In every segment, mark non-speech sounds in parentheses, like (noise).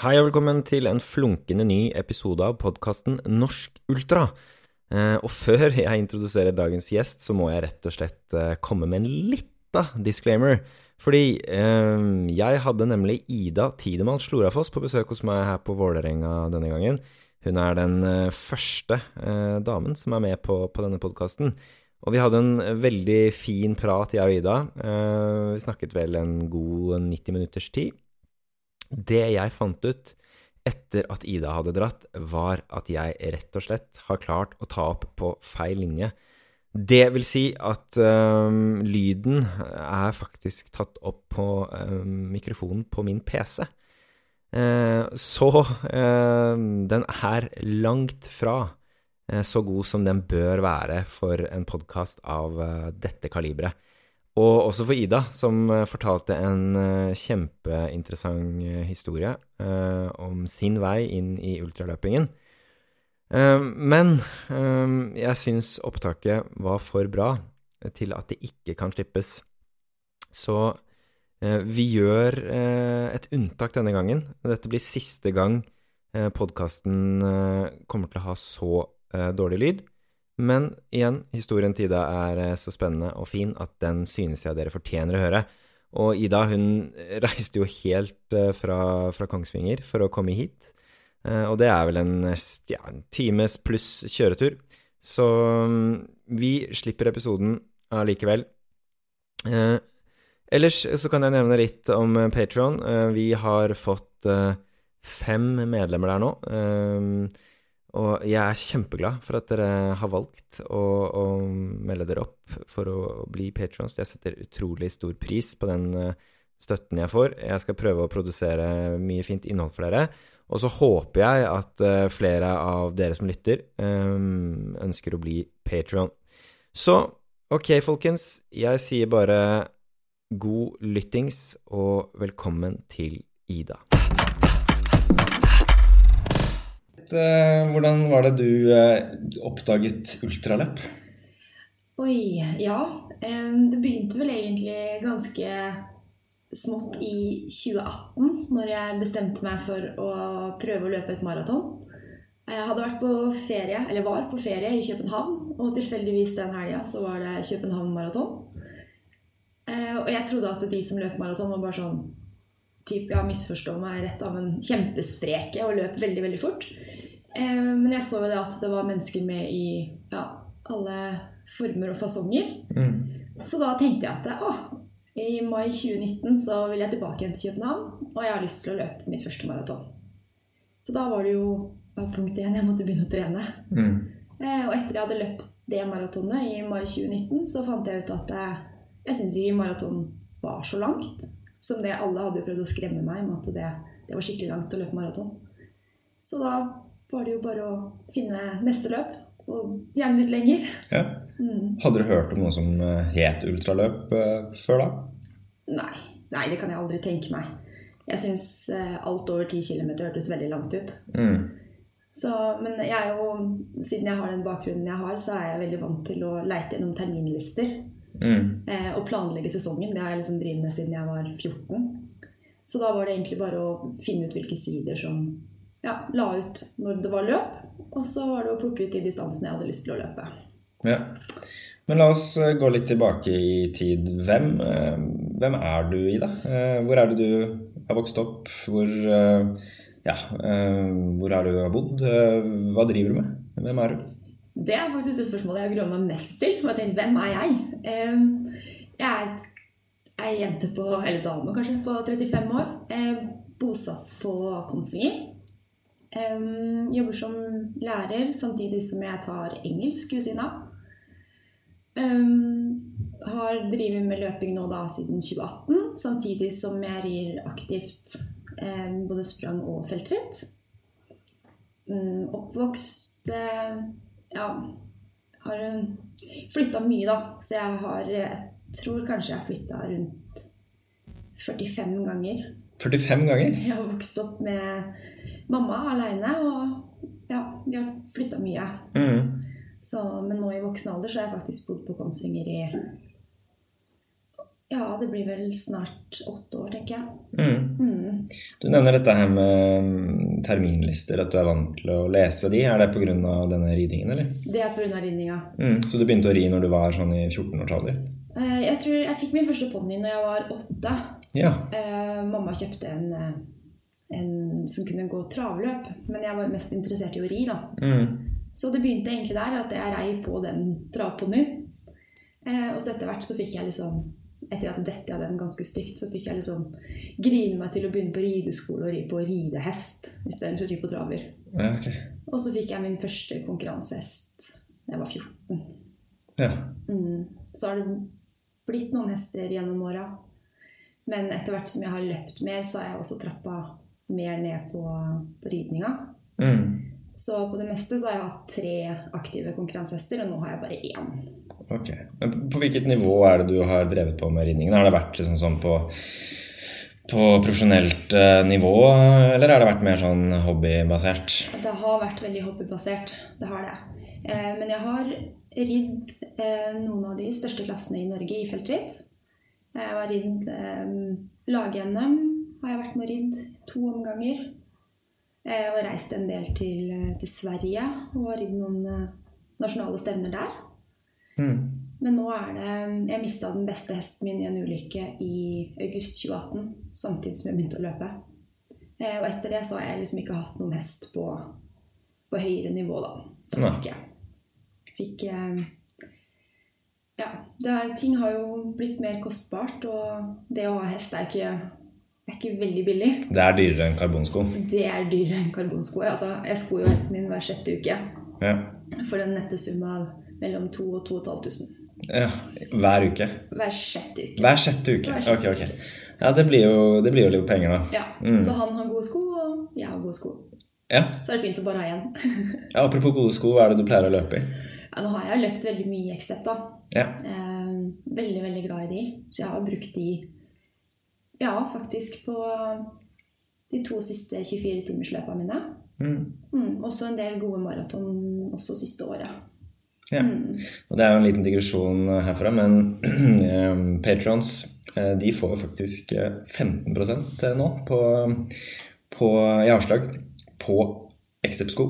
Hei og velkommen til en flunkende ny episode av podkasten Norsk Ultra. Eh, og før jeg introduserer dagens gjest, så må jeg rett og slett eh, komme med en lita disclaimer. Fordi eh, jeg hadde nemlig Ida Tidemann Slorafoss på besøk hos meg her på Vålerenga denne gangen. Hun er den eh, første eh, damen som er med på, på denne podkasten. Og vi hadde en veldig fin prat, jeg og Ida. Eh, vi snakket vel en god 90 minutters tid. Det jeg fant ut etter at Ida hadde dratt, var at jeg rett og slett har klart å ta opp på feil linje. Det vil si at um, lyden er faktisk tatt opp på um, mikrofonen på min PC. Uh, så uh, den er langt fra uh, så god som den bør være for en podkast av dette kaliberet. Og også for Ida, som eh, fortalte en uh, kjempeinteressant uh, historie om sin vei inn i ultraløpingen. men jeg syns opptaket var for bra til at det ikke kan slippes. Så vi gjør et unntak denne gangen. Dette blir siste gang podkasten kommer til å ha så dårlig lyd. Men igjen, historien til Ida er eh, så spennende og fin at den synes jeg dere fortjener å høre. Og Ida hun (laughs) reiste jo helt eh, fra, fra Kongsvinger for å komme hit. Eh, og det er vel en, ja, en times pluss kjøretur. Så mm, vi slipper episoden allikevel. Ellers så kan jeg nevne litt om Patron. Vi har fått fem medlemmer der nå. Og jeg er kjempeglad for at dere har valgt å, å melde dere opp for å bli patrons. Jeg setter utrolig stor pris på den eh, støtten jeg får. Jeg skal prøve å produsere mye fint innhold for dere. Og så håper jeg at eh, flere av dere som lytter, eh, ønsker å bli patron. Så ok, folkens. Jeg sier bare god lyttings og velkommen til Ida. Eh, hvordan var det du eh, oppdaget ultraløp? Oi, ja. Det begynte vel egentlig ganske smått i 2018, når jeg bestemte meg for å prøve å løpe et maraton. Jeg hadde vært på ferie, eller var på ferie i København, og tilfeldigvis den helga så var det København maraton. Eh, og jeg trodde at de som løp maraton, var bare sånn typ, ja, misforstå meg rett av en kjempespreke og løp veldig, veldig fort. Eh, men jeg så jo det at det var mennesker med i ja, alle former og fasonger. Mm. Så da tenkte jeg at å, i mai 2019 så vil jeg tilbake igjen til København, og jeg har lyst til å løpe mitt første maraton. Så da var det jo punkt én jeg måtte begynne å trene. Mm. Eh, og etter jeg hadde løpt det maratonet i mai 2019, så fant jeg ut at jeg, jeg syns ikke maraton var så langt som det alle hadde prøvd å skremme meg med at det, det var skikkelig langt å løpe maraton. Så da var det jo bare å finne neste løp, og gjerne litt lenger. Ja. Mm. Hadde du hørt om noe som eh, het ultraløp uh, før da? Nei. Nei, det kan jeg aldri tenke meg. Jeg syns uh, alt over 10 km hørtes veldig langt ut. Mm. Så, men jeg er jo, siden jeg har den bakgrunnen jeg har, så er jeg veldig vant til å leite gjennom terminlister. Mm. Eh, og planlegge sesongen. Det har jeg liksom drevet med siden jeg var 14. Så da var det egentlig bare å finne ut hvilke sider som ja, la ut når det var løp. Og så var det å plukke ut de distansene jeg hadde lyst til å løpe. Ja. Men la oss eh, gå litt tilbake i tid. Hvem, eh, hvem er du, Ida? Eh, hvor er det du har vokst opp? Hvor, ja, hvor er du har bodd? Hva driver du med? Hvem er du? Det er faktisk det spørsmålet jeg grua meg mest til. For jeg tenkte, hvem er jeg? Jeg er ei jente på, eller dame kanskje, på 35 år. Bosatt på Kongsvinger. Um, jobber som lærer samtidig som jeg tar engelsk ved siden av. Um, har drevet med løping nå da siden 2018, samtidig som jeg rir aktivt um, både sprang og feltritt. oppvokst uh, Ja, har flytta mye, da. Så jeg har Jeg tror kanskje jeg har flytta rundt 45 ganger. 45 ganger? Jeg har vokst opp med mamma aleine, og ja, vi har flytta mye. Mm. Så, men nå i voksen alder så har jeg faktisk bodd på Kongsvinger i Ja, det blir vel snart åtte år, tenker jeg. Mm. Mm. Du nevner dette her med mm, terminlister, at du er vant til å lese de. Er det pga. denne ridingen, eller? Det er pga. ridninga. Mm, så du begynte å ri når du var sånn i 14-årsalder? Eh, jeg tror jeg fikk min første ponni når jeg var åtte. Ja. Eh, mamma kjøpte en, eh, en som kunne gå travløp, men jeg var mest interessert i å ri, da. Mm. Så det begynte egentlig der, at jeg rei på den travponnien. Eh, og så etter hvert så fikk jeg liksom Etter at dette hadde den ganske stygt, så fikk jeg liksom grine meg til å begynne på rideskole og ri på ridehest istedenfor å ri på traver. ja, okay. Og så fikk jeg min første konkurransehest da jeg var 14. Ja. Mm. Så har det blitt noen hester gjennom åra. Men etter hvert som jeg har løpt mer, så har jeg også trappa mer ned på, på ridninga. Mm. Så på det meste så har jeg hatt tre aktive konkurransehester, og nå har jeg bare én. Ok. Men på hvilket nivå er det du har drevet på med ridningen? Har det vært liksom sånn på, på profesjonelt eh, nivå, eller har det vært mer sånn hobbybasert? Det har vært veldig hobbybasert. Det har det. Eh, men jeg har ridd eh, noen av de største klassene i Norge i feltritt. Jeg har ridd eh, lag-NM, har jeg vært med og ridd to omganger. Eh, og reist en del til, eh, til Sverige og ridd noen eh, nasjonale stevner der. Mm. Men nå er det Jeg mista den beste hesten min i en ulykke i august 2018, samtidig som jeg begynte å løpe. Eh, og etter det så har jeg liksom ikke hatt noen hest på, på høyere nivå, da. da ja. Fikk eh, Ja. Det er, ting har jo blitt mer kostbart, og det å ha hest er ikke, er ikke veldig billig. Det er dyrere enn karbonsko. Det er dyrere enn karbonsko. Altså, jeg skoer jo hesten min hver sjette uke Ja. for en nette sum av mellom 2000 og 2500. ja. Hver uke. Hver sjette uke. Hver sjette uke. Hver sjette Ok, ok. Ja, det blir jo, det blir jo litt penger, da. Ja, Mm. Så han har gode sko, og jeg har gode sko. Ja. Så er det fint å bare ha én. (laughs) ja. Apropos gode sko, hva er det du pleier å løpe i? Ja, nå har jeg løpt veldig mye i X-Step, da. Ja. Eh, veldig, veldig glad i de. Så jeg har brukt de ja, faktisk på de to siste 24-timersløpene mine. Mm. Mm, også en del gode maraton også siste året. ja. Mm. Og det er jo en liten digresjon herfra, men (clears throat) eh, patrons eh, de får faktisk eh, 15% nå på, på, i avslag på Xtep-sko.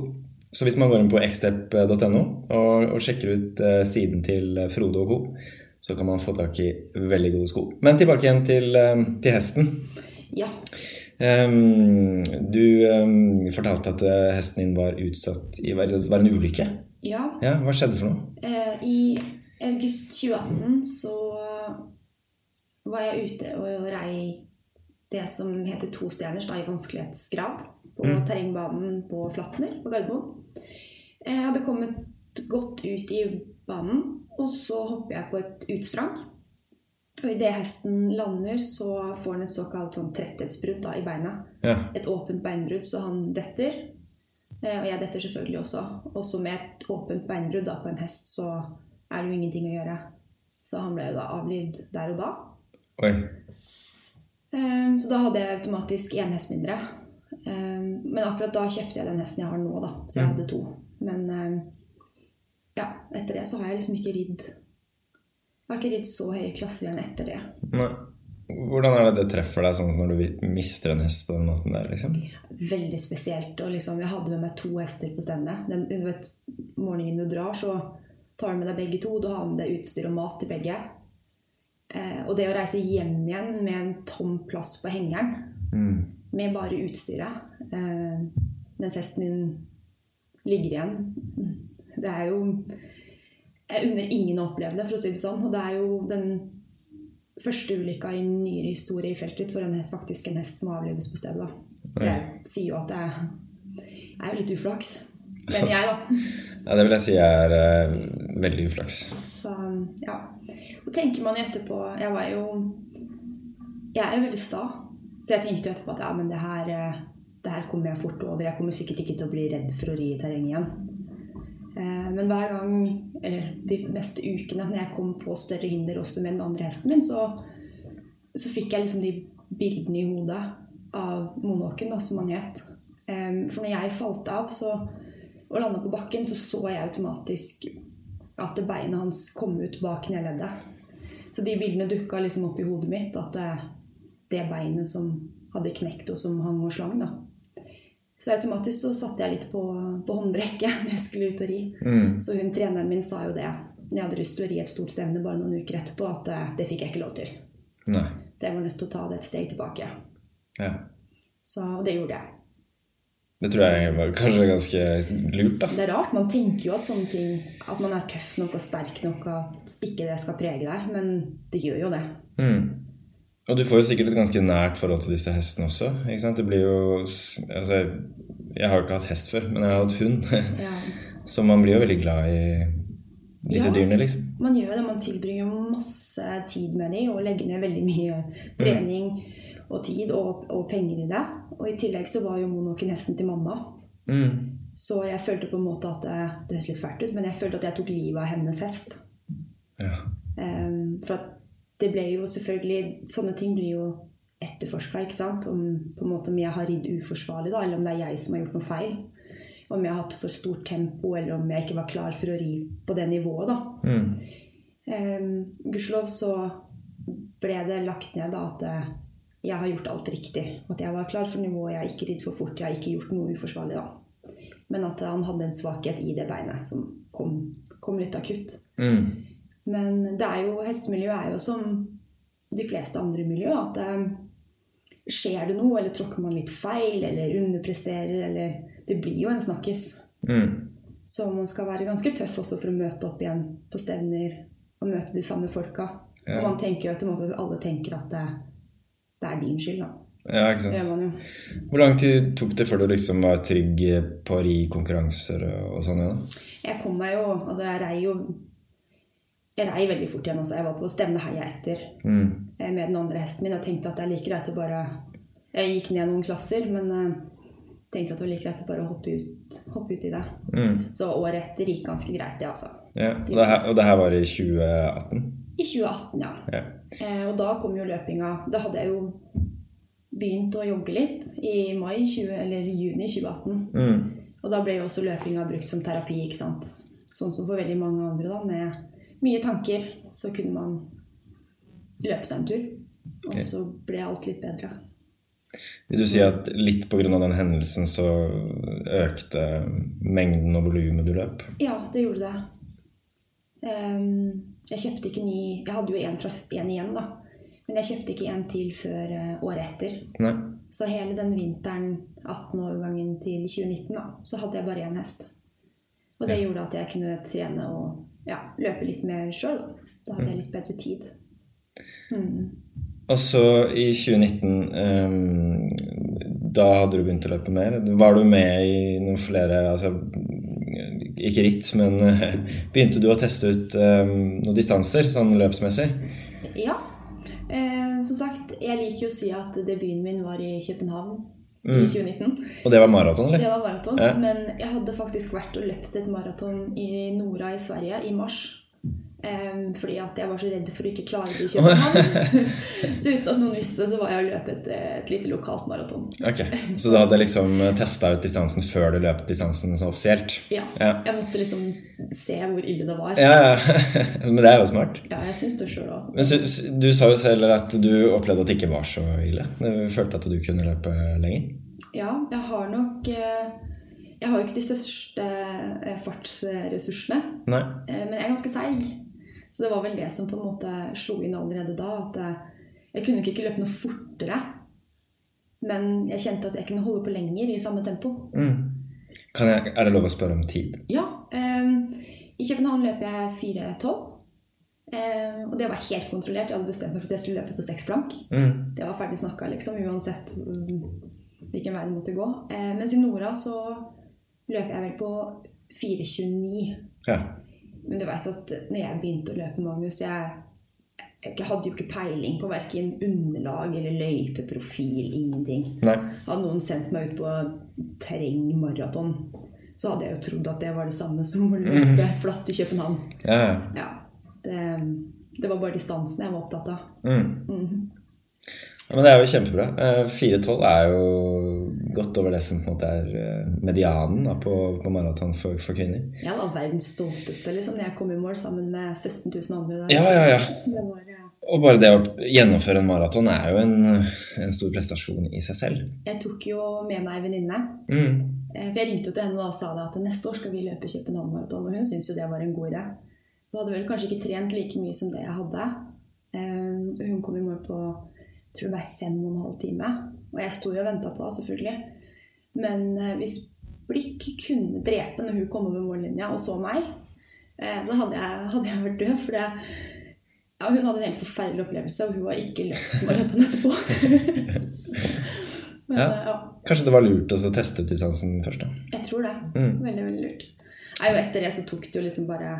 Så hvis man går inn på xtep.no og, og sjekker ut eh, siden til Frode og co., så kan man få tak i veldig gode sko. Men tilbake igjen til, eh, til hesten. Ja. Um, du um, fortalte at eh, hesten din var utsatt i var var en ulykke. ja. Ja, hva skjedde for noe? Eh, I august 2018 så var jeg ute og rei det som heter tostjerners i vanskelighetsgrad på Mm. terrengbanen på Flatner på Gardermoen. Jeg hadde kommet godt ut i banen, og så hopper jeg på et utsprang. Og idet hesten lander, så får han et såkalt sånn tretthetsbrudd i beina. Ja. Et åpent beinbrudd, så han detter. Eh, Og jeg detter selvfølgelig også. Også med et åpent beinbrudd da, på en hest, så er det jo ingenting å gjøre. Så han ble jo da avlivd der og da. Oi. Um, Så da hadde jeg automatisk én hest mindre. Um, Men akkurat da kjøpte jeg den hesten jeg har nå, da. Så jeg ja. hadde to. Men eh, ja, etter det så har jeg liksom ikke ridd Jeg har ikke ridd så høye klasser igjen etter det. Nei. Hvordan er det det treffer deg sånn som når du mister en hest på den måten der, liksom? Veldig spesielt. Og liksom, jeg hadde med meg to hester på stevnet. Den, du vet, morgenen du drar, så tar du med deg begge to. Du har med deg utstyr og mat til begge. Eh, og det å reise hjem igjen med en tom plass på hengeren, Mm. med bare utstyret, eh, mens hesten din ligger igjen Det er jo Jeg unner ingen å oppleve det, for å si det sånn. Og det er jo den første ulykka i nyere historie i feltet hvor en, faktisk en hest må avlives på stedet. Da. Så jeg sier jo at det er, er jo litt uflaks. Men jeg, da. (laughs) Ja, det vil jeg si er uh, veldig uflaks. Så ja. Og tenker man jo etterpå Jeg var jo Jeg er jo veldig sta. Så jeg tenkte jo etterpå at ja, men det her, eh, det her kommer jeg fort over. Jeg kommer sikkert ikke til å bli redd for å ri i terrenget igjen. Eh, Men hver gang, eller de neste ukene, når jeg kom på større hinder også med den andre hesten min, så, så fikk jeg liksom de bildene i hodet av Monåken, som han het. For når jeg falt av så, og landa på bakken, så så jeg automatisk at beinet hans kom ut bak kneleddet. Så de bildene dukka liksom opp i hodet mitt. At det, det beinet som hadde knekt og som hang og slang. da. Så automatisk så satte jeg litt på, på håndbrekket (laughs) når jeg skulle ut og ri. Mm. Så hun treneren min sa jo det når jeg hadde lyst til å ri et stort stevne bare noen uker etterpå, at eh, det fikk jeg ikke lov til. Nei. Det var nødt til å ta det et steg tilbake. Ja. Så og det gjorde jeg. Det tror jeg var kanskje ganske lurt, da. Det er rart. Man tenker jo at sånne ting At man er tøff nok og sterk nok, at ikke det skal prege deg. Men det gjør jo det. Mm. Og du får jo sikkert et ganske nært forhold til disse hestene også. ikke sant? Det blir jo Altså, jeg har jo ikke hatt hest før, men jeg har hatt hund. Ja. (laughs) Så man blir jo veldig glad i disse Ja. dyrene, liksom. Man gjør det. Man tilbringer masse tid med dem og legger ned veldig mye trening og tid og, og penger i det. Og i tillegg så var jo monoken hesten til mamma. Mm. Så jeg følte på en måte at det, det høres litt fælt ut, men jeg følte at jeg tok livet av hennes hest. Ja. Um, for at det ble jo selvfølgelig Sånne ting blir jo etterforska, ikke sant? Om, på en måte om jeg har ridd uforsvarlig, da, eller om det er jeg som har gjort noe feil. Om jeg har hatt for stort tempo, eller om jeg ikke var klar for å ri på det nivået, da. Mm. Um, Gudskjelov så ble det lagt ned da at eh, jeg har gjort alt riktig. At jeg var klar for nivået, jeg har ikke ridd for fort, jeg har ikke gjort noe uforsvarlig da. Men at han hadde en svakhet i det beinet som kom, kom litt akutt. Mm. Men det er jo, hestemiljøet er jo som de fleste andre miljø, at det skjer det noe, eller tråkker man litt feil, eller underpresterer, eller Det blir jo en snakkis. Mm. Så man skal være ganske tøff også for å møte opp igjen på stevner og møte de samme folka. Ja. Og man tenker jo automatisk at alle tenker at det, det er din skyld, da. ja, ikke sant. jo. Hvor lang tid tok det før du liksom var trygg på å ri konkurranser og, og sånn? Ja. Jeg kom meg jo Altså, jeg rei jo Jeg rei veldig fort igjen også. Jeg var på stevneheia etter Mm. eh, med den andre hesten min. Jeg tenkte at det er like greit å bare Jeg gikk ned noen klasser, men eh, tenkte at det var like greit å bare hoppe ut, hoppe ut i det. Mm. Så året etter gikk ganske greit, det, altså. Ja. Og, det her, og det her var i 2018? I 2018, ja. Ja. Eh, og da kom jo løpinga Da hadde jeg jo begynt å jogge litt i mai 20, eller juni 2018. Mm. Og da ble jo også løpinga brukt som terapi, ikke sant. Sånn som for veldig mange andre, da, med mye tanker, så kunne man løpe seg en tur. Og okay. så ble alt litt bedre. Vil du si at litt pga. den hendelsen så økte mengden og volumet du løp? Ja, det gjorde det. Um, jeg kjøpte ikke ny Jeg hadde jo en fra en igjen, da. Men jeg kjøpte ikke en til før eh, året etter. Nei. Så hele den vinteren, 18-årgangen til 2019, da, så hadde jeg bare én hest. Og det Ja. gjorde at jeg kunne trene og ja, løpe litt mer sjøl. Da hadde jeg litt bedre tid. Mm. Og så i 2019 ehm, Da hadde du begynt å løpe mer. Var du med i noen flere altså, Ikke ritt, men (laughs) begynte du å teste ut ehm, noen distanser sånn løpsmessig? Ja. Eh, som sagt, jeg liker jo å si at debuten min var i København i Mm. 2019. Og det var maraton, eller? Det var maraton. Ja. Men jeg hadde faktisk vært og løpt et maraton i Nora i Sverige i mars. Em, fordi at jeg var så redd for å ikke klare det i København. (laughs) så uten at noen visste det, så var jeg og løp et, et lite lokalt maraton. Ok, Så du hadde liksom testa ut distansen før du løp distansen så offisielt? Ja. Ja. Jeg måtte liksom se hvor ille det var. Ja, ja. (laughs) Men det er jo smart. Ja, jeg syns det sjøl òg. Men du sa jo selv at du opplevde at det ikke var så ille. Du følte at du kunne løpe lenger. Ja, jeg har nok eh, Jeg har jo ikke de største eh, fartsressursene. Nei. Eh, Men jeg er ganske seig. Så det var vel det som på en måte slo inn allerede da. At eh, jeg kunne ikke løpe noe fortere. Men jeg kjente at jeg kunne holde på lenger i samme tempo. Mm. Kan jeg, er det lov å spørre om tid? Ja. eh, I København løp jeg 4.12. Eh, og det var helt kontrollert. Jeg hadde bestemt meg for at jeg skulle løpe på seks blank. Mm. Det var ferdig snakka, liksom, uansett mm, hvilken vei det måtte gå. Eh, mens i Nora så løper jeg vel på 4.29. Ja. Men du vet at når jeg begynte å løpe, Magnus jeg, jeg hadde jo ikke peiling på verken underlag eller løypeprofil. Ingenting. Nei. Hadde noen sendt meg ut på terrengmaraton, så hadde jeg jo trodd at det var det samme som å løpe flatt i København. Ja, ja. Ja, det, det var bare distansen jeg var opptatt av. Mm. Mhm. Ja, Men det er jo kjempebra. Eh, 4.12 er jo godt over det som på en måte er eh, medianen da, på, på maraton for, for kvinner. Jeg var verdens stolteste liksom, jeg kom i mål sammen med 17 000 andre der. Ja, ja, ja. Var, eh, Og bare det å gjennomføre en maraton er jo en, en, stor prestasjon i seg selv. Jeg tok jo med meg venninne. Mm. Eh, for Jeg ringte jo til henne og sa da at neste år skal vi løpe København-maraton. Og hun syntes jo det var en god idé. Hun hadde vel kanskje ikke trent like mye som det jeg hadde. Eh, Hun kom i mål på tror det var fem og en halv time. Og jeg sto jo og venta på henne, selvfølgelig. Men eh, hvis blikk kunne drepe når hun kom over mållinja og så meg, eh, så hadde jeg, hadde jeg vært død. For det, ja, hun hadde en helt forferdelig opplevelse, og hun har ikke løpt maraton etterpå. (laughs) Men, Ja. eh, ja. Kanskje det var lurt å teste distansen først, da. Jeg tror det. Mm. Veldig, veldig lurt. Nei, og etter det så tok det jo liksom bare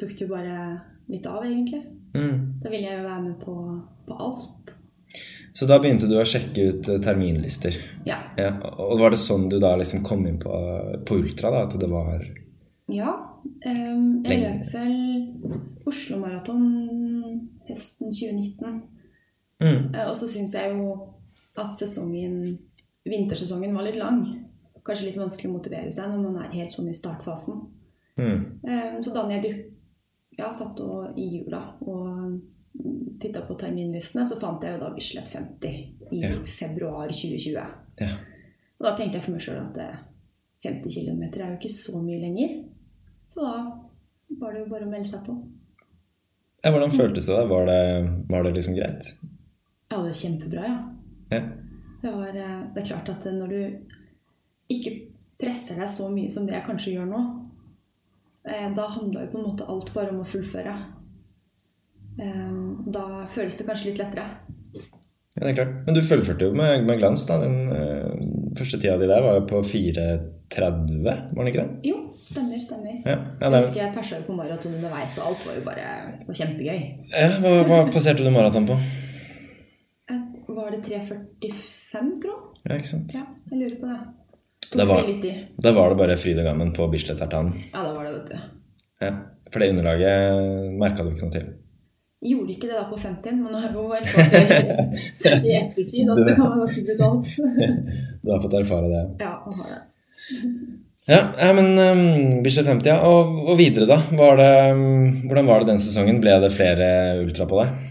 Tok det jo bare litt av, egentlig. Mm. Da ville jeg jo være med på, på alt. Så da begynte du å sjekke ut eh, terminlister. Ja. Ja, og var det sånn du da liksom kom inn på, på ultra, da? At det var ja Um, jeg løp vel Oslo Maraton høsten 2019. mm. Eh, og så syns jeg jo at sesongen, vintersesongen var litt lang. Kanskje litt vanskelig å motivere seg når man er helt sånn i startfasen. Mm. Um, så da når jeg du- ja, satt og, i jula og titta på terminlistene, så fant jeg jo da Bislett 50 i Ja. februar 2020. Ja. Og da tenkte jeg for meg sjøl at eh, 50 km er jo ikke så mye lenger. Så da var det jo bare å melde seg på. ja. Hvordan føltes det da? Var det, var det liksom greit? Ja, det var kjempebra, ja. Ja. Det, var, eh, det er klart at når du ikke presser deg så mye som det jeg kanskje gjør nå, eh, da handler jo på en måte alt bare om å fullføre. Eh, Da føles det kanskje litt lettere. Ja, det er klart. Men du fullførte jo med, med glans, da. Den uh, første tida di der var jo på 4.30, var den ikke det? Jo, stemmer, stemmer. Ja. ja, Jeg husker jeg persa på maraton underveis, og alt var jo bare var kjempegøy. ja hva, hva passerte du maraton på? Eh, Var det 3.45, tro? Ja, ikke sant? Ja, jeg lurer på det. Det Tok var- litt i. Da var det bare fryd og gammen på Bislett Tartan. Ja, det var det, vet du. Ja. For det underlaget merka du ikke noe til. Gjorde ikke det da på 50, men nå har jo erfart i, i ettertid at det kan være ganske brutalt. (laughs) Du har fått erfare det. Ja, å ha det. Ja, men um, Bislett 50, ja. Og, og videre, da? Var det, um, hvordan var det den sesongen? Ble det flere ultra på deg?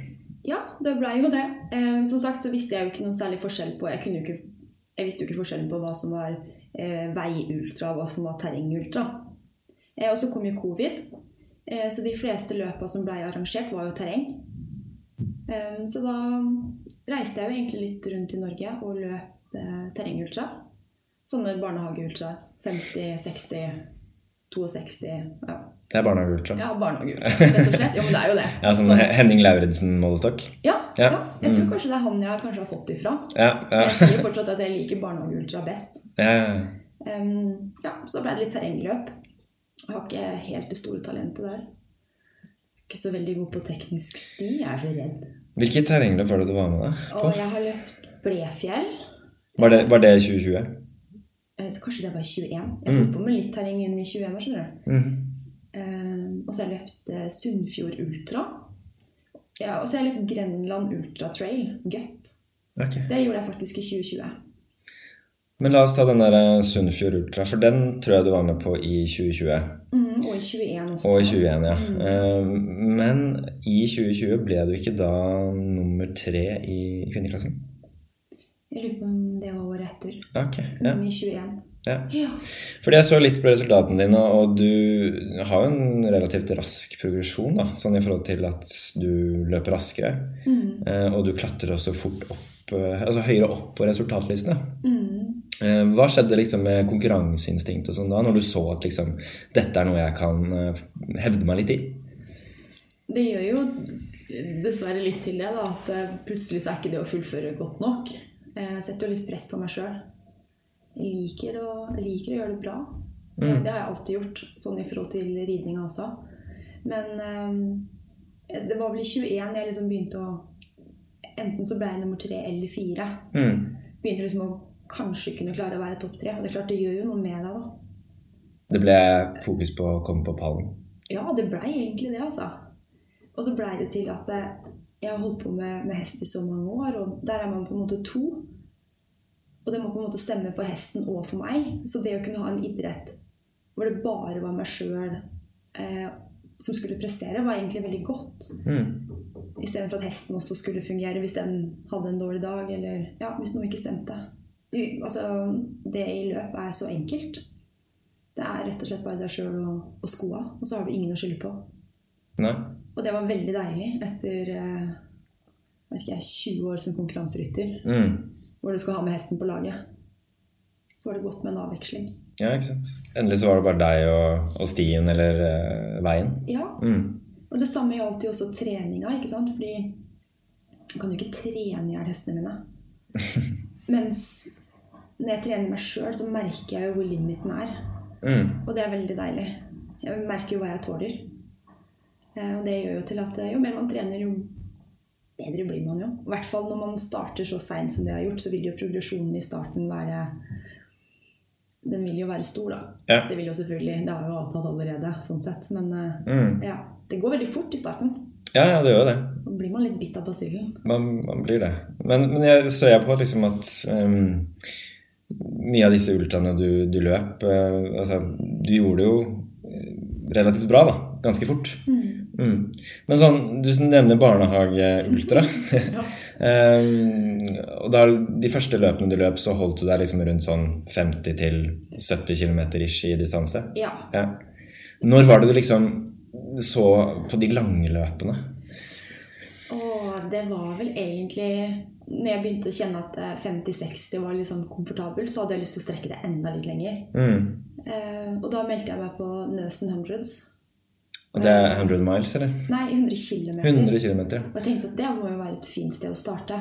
Ja, det blei jo det. Eh, som sagt så visste jeg jo ikke noen særlig forskjell på Jeg, ikke, jeg visste jo ikke forskjellen på hva som var eh, veiultra og hva som var terrengultra. Eh, og så kom jo covid, eh, så de fleste løpa som blei arrangert, var jo terreng. Eh, så da reiste jeg jo egentlig litt rundt i Norge og løp eh, terrengultra. Sånne barnehageultra. 50, 60, 62 Ja, Det er barnehageultra. Ja. ja barnehageultra, rett og slett. Jo, men det er jo det. (laughs) sånn Sånn- Henning Lauritzen-målestokk. Ja, Ja. ja. Jeg tror Mm. kanskje det er han jeg kanskje har fått ifra. Ja, ja. Jeg sier fortsatt at jeg liker barnehageultra best. ja, ja. Um, ja, så ble det litt terrengløp. Jeg har ikke helt det store talentet der. Ikke så veldig god på teknisk sti. Jeg er så redd. Hvilket terrengløp var det du var med da? Og på? jeg har løpt Blefjell. Var det, var det 2020? Eh, Så kanskje det var i 21. Jeg Mm. holdt på med litt terreng inn i 21 år, skjønner du. Mm. Um, og så har jeg løpt eh, Sunnfjord Ultra. Ja, og så har jeg løpt Grenland Ultra Trail. Gøtt. Okay. Det gjorde jeg faktisk i 2020. Men la oss ta den der Sunnfjord Ultra, for den tror jeg du var med på i 2020. Mm, og i 21 også. Og i 21, ja. Mm. Men i 2020 ble du ikke da nummer tre i kvinneklassen? Jeg lurer på om det var året etter. Ok, ja. I 21. ja. Ja. Fordi jeg så litt på resultatene dine, og du har jo en relativt rask progresjon, da, sånn i forhold til at du løper raskere, Mm. eh, og du klatrer også fort opp, eh, altså høyere opp på resultatlistene. Mm. Eh, Hva skjedde liksom med konkurranseinstinktet og sånn da, når du så at liksom, dette er noe jeg kan hevde meg litt i? Det gjør jo dessverre litt til det, da, at plutselig så er ikke det å fullføre godt nok. Eh, Jeg setter jo litt press på meg sjøl. Jeg, liker å- liker å gjøre det bra. Mm. Det har jeg alltid gjort, sånn i forhold til ridninga også. Men um, det var vel i 21 jeg liksom begynte å Enten så ble jeg nummer tre eller fire. Mm. Begynte liksom å kanskje kunne klare å være topp tre. Og det er klart, det gjør jo noe med deg, da. Det ble fokus på å komme på pallen. Ja, det blei egentlig det, altså. Og så blei det til at eh, jeg har holdt på med, med hest i så mange år, og der er man på en måte to. Og det må på en måte stemme for hesten og for meg. Så det å kunne ha en idrett hvor det bare var meg sjøl, eh, som skulle prestere, var egentlig veldig godt. Mm. Istedenfor at hesten også skulle fungere hvis den hadde en dårlig dag, eller ja, hvis noe ikke stemte. Altså, det i løp er så enkelt. Det er rett og slett bare deg sjøl og, og skoa, og så har du ingen å skylde på. Nei. Og det var veldig deilig etter eh, ikke, jeg, 20 år som konkurranserytter, Mm. hvor du skal ha med hesten på laget. Så var det godt med en avveksling. Ja, ikke sant. Endelig så var det bare deg og, og stien eller uh, veien. Ja, Mm. og det samme gjaldt jo også treninga, ikke sant? Fordi jeg kan jo ikke trene i hjel hestene mine. (laughs) Mens når jeg trener meg sjøl, så merker jeg jo hvor limiten er. Mm. Og det er veldig deilig. Jeg merker jo hva jeg tåler. Eh, Og det gjør jo til at eh, jo mer man trener, jo bedre blir man jo. I hvert fall når man starter så seint som det har gjort, så vil jo progresjonen i starten være Den vil jo være stor, da. Ja. Det vil jo selvfølgelig Det har jeg jo avtalt allerede, sånn sett. Men eh, Mm. ja, det går veldig fort i starten. Ja, ja, det gjør det. Da blir man litt bitt av basillen. Man, man blir det. Men, men jeg ser jeg på liksom at um, mye av disse ultraene du, du løp uh, altså, Du gjorde det jo relativt bra, da. Ganske fort. Mm. Men sånn, du nevner barnehageultra. (laughs) Ja. (laughs) Ehm, og da, de første løpene du løp, så holdt du deg liksom rundt sånn 50 70 km ish i distanse. ja. Ja. Når var det du liksom så på de lange løpene? Åh, det var vel egentlig Når jeg begynte å kjenne at eh, 50-60 var litt sånn komfortabel, så hadde jeg lyst til å strekke det enda litt lenger. Mm. Uh, og da meldte jeg meg på Nøsen Hundreds. Og det er 100 miles, eller? Nei, 100 km. 100 km. Og jeg tenkte at det må jo være et fint sted å starte.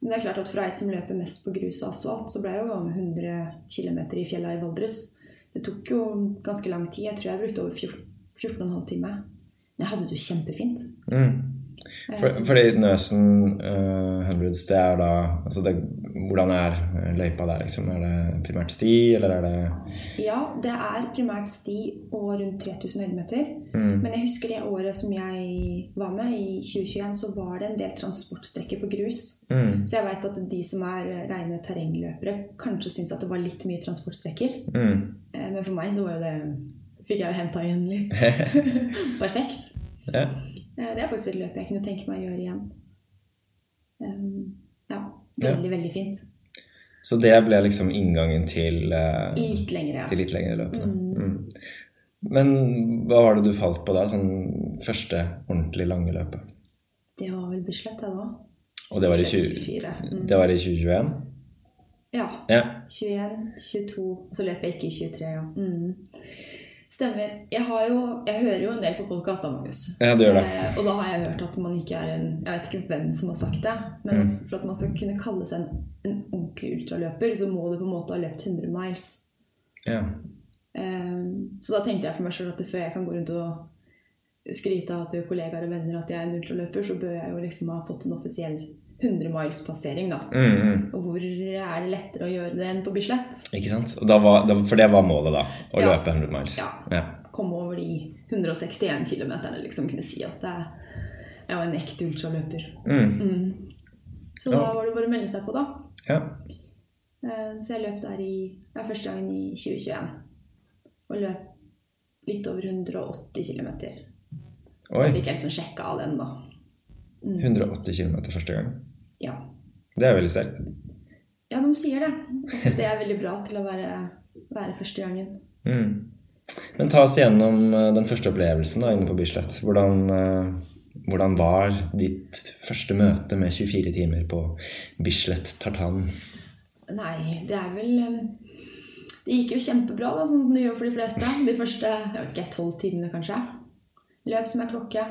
Men det er klart at for ei som løper mest på grus og asfalt, så ble jeg jo 100 km i fjella i Valdres. Det tok jo ganske lang tid. Jeg tror jeg brukte over 14 14,5 timer. Men jeg hadde det jo kjempefint. Mm. For, fordi Nøsen uh, Hundreds, det er da altså det, Hvordan er eh, løypa der, liksom? Er det primært sti, eller er det Ja, det er primært sti og rundt 3000 høydemeter. mm. Men jeg husker det året som jeg var med, i 2021, så var det en del transportstrekker på grus. Mm. Så jeg veit at de som er rene terrengløpere, kanskje syns at det var litt mye transportstrekker. Mm. Eh, Men for meg så var jo det Fikk jeg jo henta igjen litt. (laughs) Perfekt. Ja. Eh, Det er faktisk et løp jeg kunne tenke meg å gjøre igjen. Um, ja. Veldig, veldig fint. Så det ble liksom inngangen til, eh, Litt lengre, ja. til litt lengre løpene. Mm. Mm. Men hva var det du falt på da? Sånn første ordentlig lange løpet? Det var vel Bislett, det da. Og det var i, 20, Mm. det var i 2021? Ja. Ja. 21, 22 Og så løp jeg ikke i 23, ja. Mm. Stemmer. Jeg, har jo, jeg hører jo en del på podkast, Magnus. ja, det gjør det. Eh, og da har jeg hørt at man ikke er en Jeg vet ikke hvem som har sagt det, men Mm. for at man skal kunne kalle seg en, en ordentlig ultraløper, så må du på en måte ha løpt 100 miles. Ja. Eh, så da tenkte jeg for meg sjøl at før jeg kan gå rundt og skryte av til kollegaer og venner at jeg er en ultraløper, så bør jeg jo liksom ha fått en offisiell 100 miles-passering, da. Mm, mm. Og hvor er det lettere å gjøre det enn på Bislett? Ikke sant? Var, for det var målet, da? Å Ja. løpe 100 miles? Ja. ja. Komme over de 161 km, liksom kunne si at jeg var en ekte ultraløper. Mm. Mm. Så da var det bare å melde seg på, da. ja. Eh, Så jeg løp der i ja, første gangen i 2021. Og løp litt over 180 km. Da fikk jeg liksom sjekka av den, da. 180 km første gang. Ja. Det er veldig sterkt. ja, de sier det. Det er veldig bra til å være, være første gangen. Mm. Men ta oss gjennom eh, den første opplevelsen da, inne på Bislett. Hvordan, eh, hvordan var ditt første møte med 24 timer på Bislett Tartan? Nei, det er vel eh, Det gikk jo kjempebra, da, sånn som det gjør for de fleste. De første ikke, tolv timene, kanskje. Løp som ei klokke.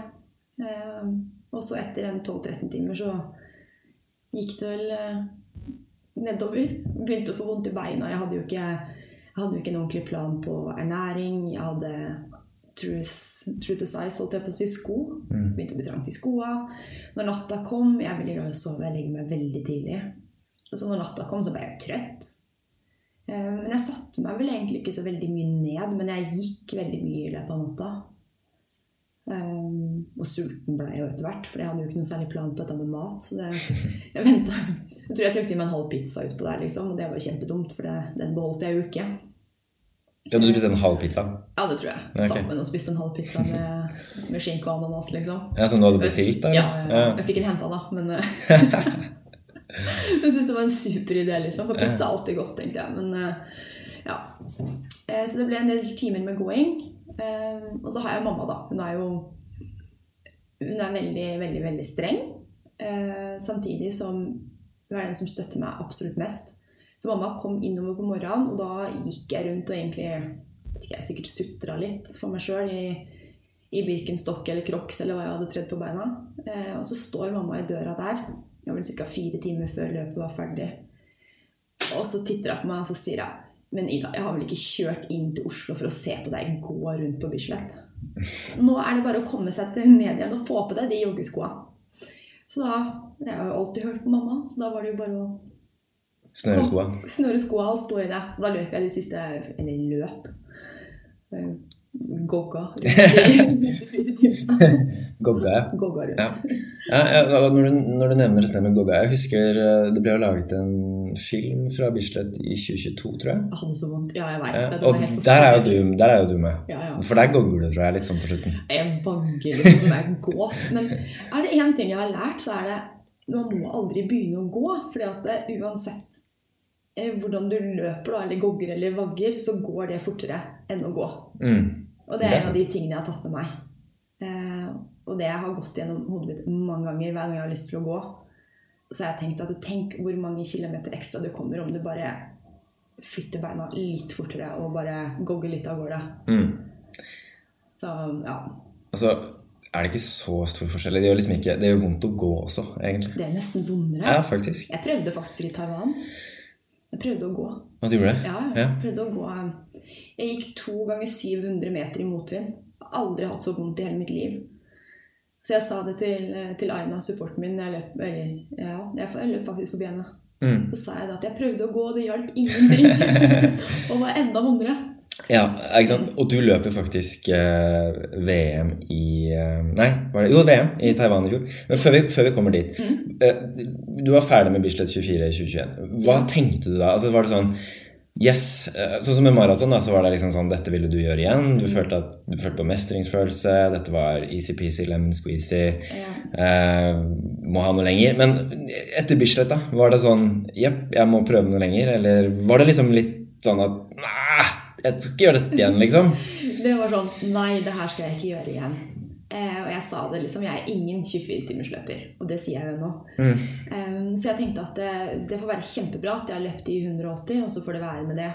Og så etter en 12-13 timer så gikk det vel eh, nedover. Begynte å få vondt i beina. Jeg hadde jo ikke, hadde jo ikke en ordentlig plan på ernæring. Jeg hadde true, true to size, holdt jeg på å si, sko. Mm. Begynte å bli trangt i skoa. Når natta kom Jeg er veldig glad i å sove. Jeg legger meg veldig tidlig. Så når natta kom, så ble jeg trøtt. Eh, Men jeg satte meg vel egentlig ikke så veldig mye ned, men jeg gikk veldig mye i løpet av natta. Um, og sulten ble jeg jo etter hvert, for jeg hadde jo ikke noe særlig plan på dette med mat. Så det, jeg ventet. Jeg tror jeg trykte i meg en halv pizza utpå der, liksom, og det var kjempedumt, for det, den beholdt jeg jo ikke. Ja, du spiste en halv pizza? Ja, det tror jeg. Ja, ok. Satt med og spiste en halv pizza med, med skinke og ananas, liksom. Ja, Som du hadde bestilt? da? Ja, jeg fikk den henta, da, men eh, (laughs) Jeg syntes det var en super idé, liksom. For pizza er alltid godt, tenkte jeg. Men eh, ja. Eh, Så det ble en del timer med gåing. Eh, Og så har jeg mamma, da. Hun er jo Hun er veldig, veldig, veldig streng. Eh, Samtidig som hun er den som støtter meg absolutt mest. Så mamma kom innover på morgenen, og da gikk jeg rundt og egentlig vet ikke, jeg sikkert sutra litt for meg sjøl i, i Birkenstock eller Crocs eller hva jeg hadde tredd på beina. Eh, og så står mamma i døra der. Vel ca. fire timer før løpet var ferdig. Og så titter hun på meg og så sier hun Men Ida, jeg har vel ikke kjørt inn til Oslo for å se på deg gå rundt på Bislett? (laughs) Nå er det bare å komme seg ned igjen og få på deg de joggeskoa. Så da Jeg har jo alltid hørt på mamma, så da var det jo bare å Snøreskoa? snøre skoa og stå i det. Så da løp jeg de siste Eller løp. eh, Gogga rundt (laughs) de siste fire timene. Gogga, ja. Gogga rundt. Ja. Ja, ja, når, du, når du nevner dette med Gogga Jeg husker eh, det ble jo laget en film fra Bislett i 2022, tror jeg. Jeg hadde så vondt. Ja, jeg vet det. Og er der er, jo du, der er jo du med. Ja, ja. For der gogler du, tror jeg, litt sånn på slutten. Jeg vagger litt som en gås. Men er det én ting jeg har lært, så er det man må aldri begynne å gå. fordi at det, uansett eh, hvordan du løper, da, eller gogger eller vagger, så går det fortere enn å gå. Mm. Og det Det er er en av de tingene jeg har tatt med meg. Eh, og det har gått gjennom hodet mitt mange ganger hver gang jeg har lyst til å gå. Så jeg tenkte at tenk hvor mange kilometer ekstra du kommer om du bare flytter beina litt fortere og bare gogger litt av gårde. Mm. Så ja. Altså, er det ikke så stor forskjell? Det gjør liksom ikke Det gjør vondt å gå også, egentlig. Det er nesten vondere. Ja, faktisk. Jeg prøvde faktisk i Taiwan. Jeg prøvde å gå. Hva du gjorde det? Ja, Ja. jeg prøvde å gå. Jeg gikk to ganger 700 meter i motvind. Aldri hatt så vondt i hele mitt liv. Så jeg sa det til, til Aina, supporten min, jeg løp, eller, ja, jeg løp faktisk forbi henne. Mm. Så sa jeg da at jeg prøvde å gå, og det hjalp ingenting. (laughs) og var enda vondere. Ja, ikke sant? Og du løper faktisk eh, VM i eh, Nei, var det? jo, VM i Taiwan i fjor. Men før vi, før vi kommer dit eh, Du var ferdig med Bislett 24 i 2021. Hva tenkte du da? Altså, var det sånn Yes. eh, Sånn som med maraton, så var det liksom sånn Dette ville du gjøre igjen. Du følte, at, du følte på mestringsfølelse. Dette var easy-peasy, lemon squeezy. Ja. Eh, må ha noe lenger. Men etter Bislett, da? Var det sånn Jepp, jeg må prøve noe lenger? Eller var det liksom litt sånn at Nei, jeg skal ikke gjøre dette igjen, liksom? (laughs) Det var sånn Nei, det her skal jeg ikke gjøre igjen. Eh, og jeg sa det liksom. Jeg er ingen 24-timersløper, og det sier jeg jo nå. Mm. Um, så jeg tenkte at det, det får være kjempebra at jeg har løpt i 180, og så får det være med det.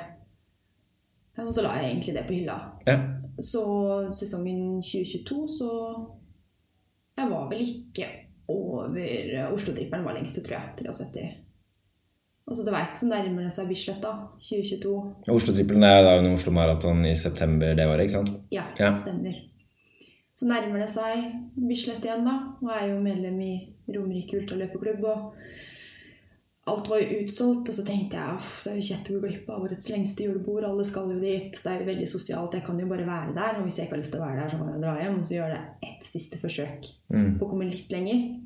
Eh, Og så la jeg egentlig det på hylla. Ja. Så sesongen 2022 så Jeg var vel ikke over Oslo-trippelen var lengste, tror jeg. 73. Og så du veit, så nærmer det seg Bislett, da. 2022. Oslo-trippelen er da under Oslo Maraton i september det året, ikke sant? Ja, Ja. stemmer. Så nærmer det seg Bislett igjen, da. Og jeg er jo medlem i Romerike ultraløperklubb. Og alt var jo utsolgt. Og så tenkte jeg at det er jo kjett å gå glipp av årets lengste julebord. Alle skal jo dit. Det er jo veldig sosialt. Jeg kan jo bare være der. Og hvis jeg ikke har lyst til å være der, så kan jeg dra hjem. Og så gjør det ett siste forsøk Mm. på å komme litt lenger.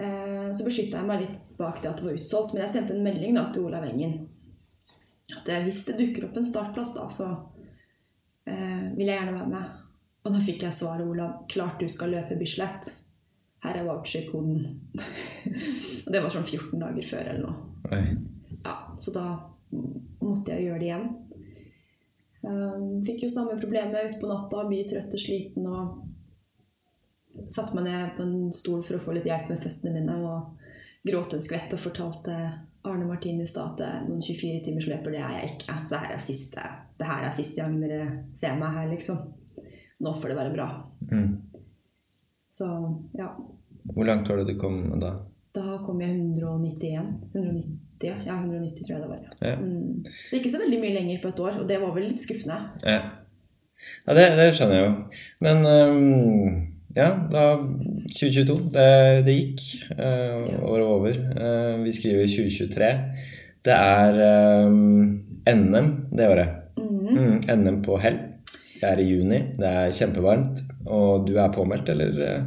Eh, Så beskytta jeg meg litt bak det at det var utsolgt. Men jeg sendte en melding da til Olav Engen. At hvis det dukker opp en startplass, da, så eh, vil jeg gjerne være med. Og da fikk jeg svaret, Olav. Klart du skal løpe Bislett. Her er voucher-koden. (laughs) og det var sånn 14 dager før eller noe. Oi. Ja, så da måtte jeg gjøre det igjen. Um, fikk jo samme problemet utpå natta, mye trøtt og sliten. og Satte meg ned på en stol for å få litt hjelp med føttene mine. Og gråt en skvett og fortalte Arne Martinus da at eh, noen 24 timers løper, det er jeg ikke. Så her er siste, det her er siste gang dere ser meg her, liksom. Nå får det være bra. Mm. Så ja. Hvor langt var det du kom da? Da kom jeg 191. 190, ja, 190 tror jeg det var. Ja. Ja. Mm. Så ikke så veldig mye lenger på et år, og det var vel litt skuffende. Ja, ja det, det skjønner jeg jo. Men um, ja, da 2022. Det, det gikk. Uh, året var over. Uh, vi skriver 2023. Det er um, NM det året. Mm. Mm, NM på hell. Det er i juni. Det er kjempevarmt. Og du er påmeldt, eller? eh?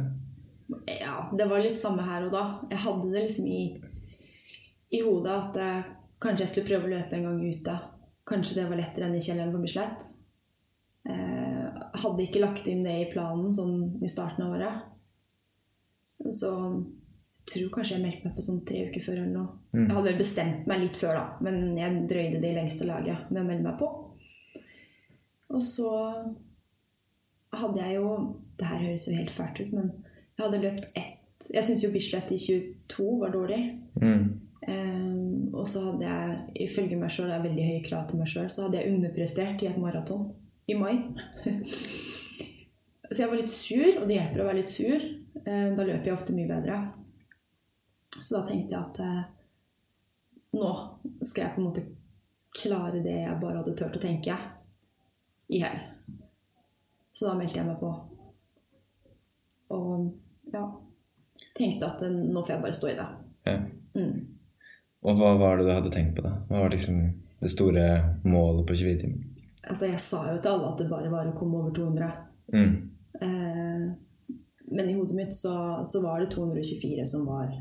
Ja, det var litt samme her og da. Jeg hadde det liksom i, i hodet at eh, kanskje jeg skulle prøve å løpe en gang ute. kanskje det var lettere enn i kjelleren på Bislett. Eh, hadde ikke lagt inn det i planen sånn i starten av året. Så jeg tror kanskje jeg meldte meg på sånn tre uker før eller noe. Mm. Jeg hadde vel bestemt meg litt før, da, men jeg drøyde det i lengste laget med å melde meg på. Og så hadde jeg jo Det her høres jo helt fælt ut, men jeg hadde løpt ett Jeg syns jo Bislett i 22 var dårlig. Mm. Um, og så hadde jeg, ifølge meg sjøl, veldig høye krav til meg sjøl, så hadde jeg underprestert i et maraton i mai. (laughs) så jeg var litt sur, og det hjelper å være litt sur. Eh, da løper jeg ofte mye bedre. Så da tenkte jeg at uh, nå skal jeg på en måte klare det jeg bare hadde turt å tenke i hjel. Så da meldte jeg meg på. Og ja Tenkte at eh, nå får jeg bare stå i det. Ja. Mm. Og hva var det du hadde tenkt på, da? Hva var liksom det store målet på 24 timer? Altså, jeg sa jo til alle at det bare var å komme over 200. Mm. Eh, men i hodet mitt så, så var det 224 som var,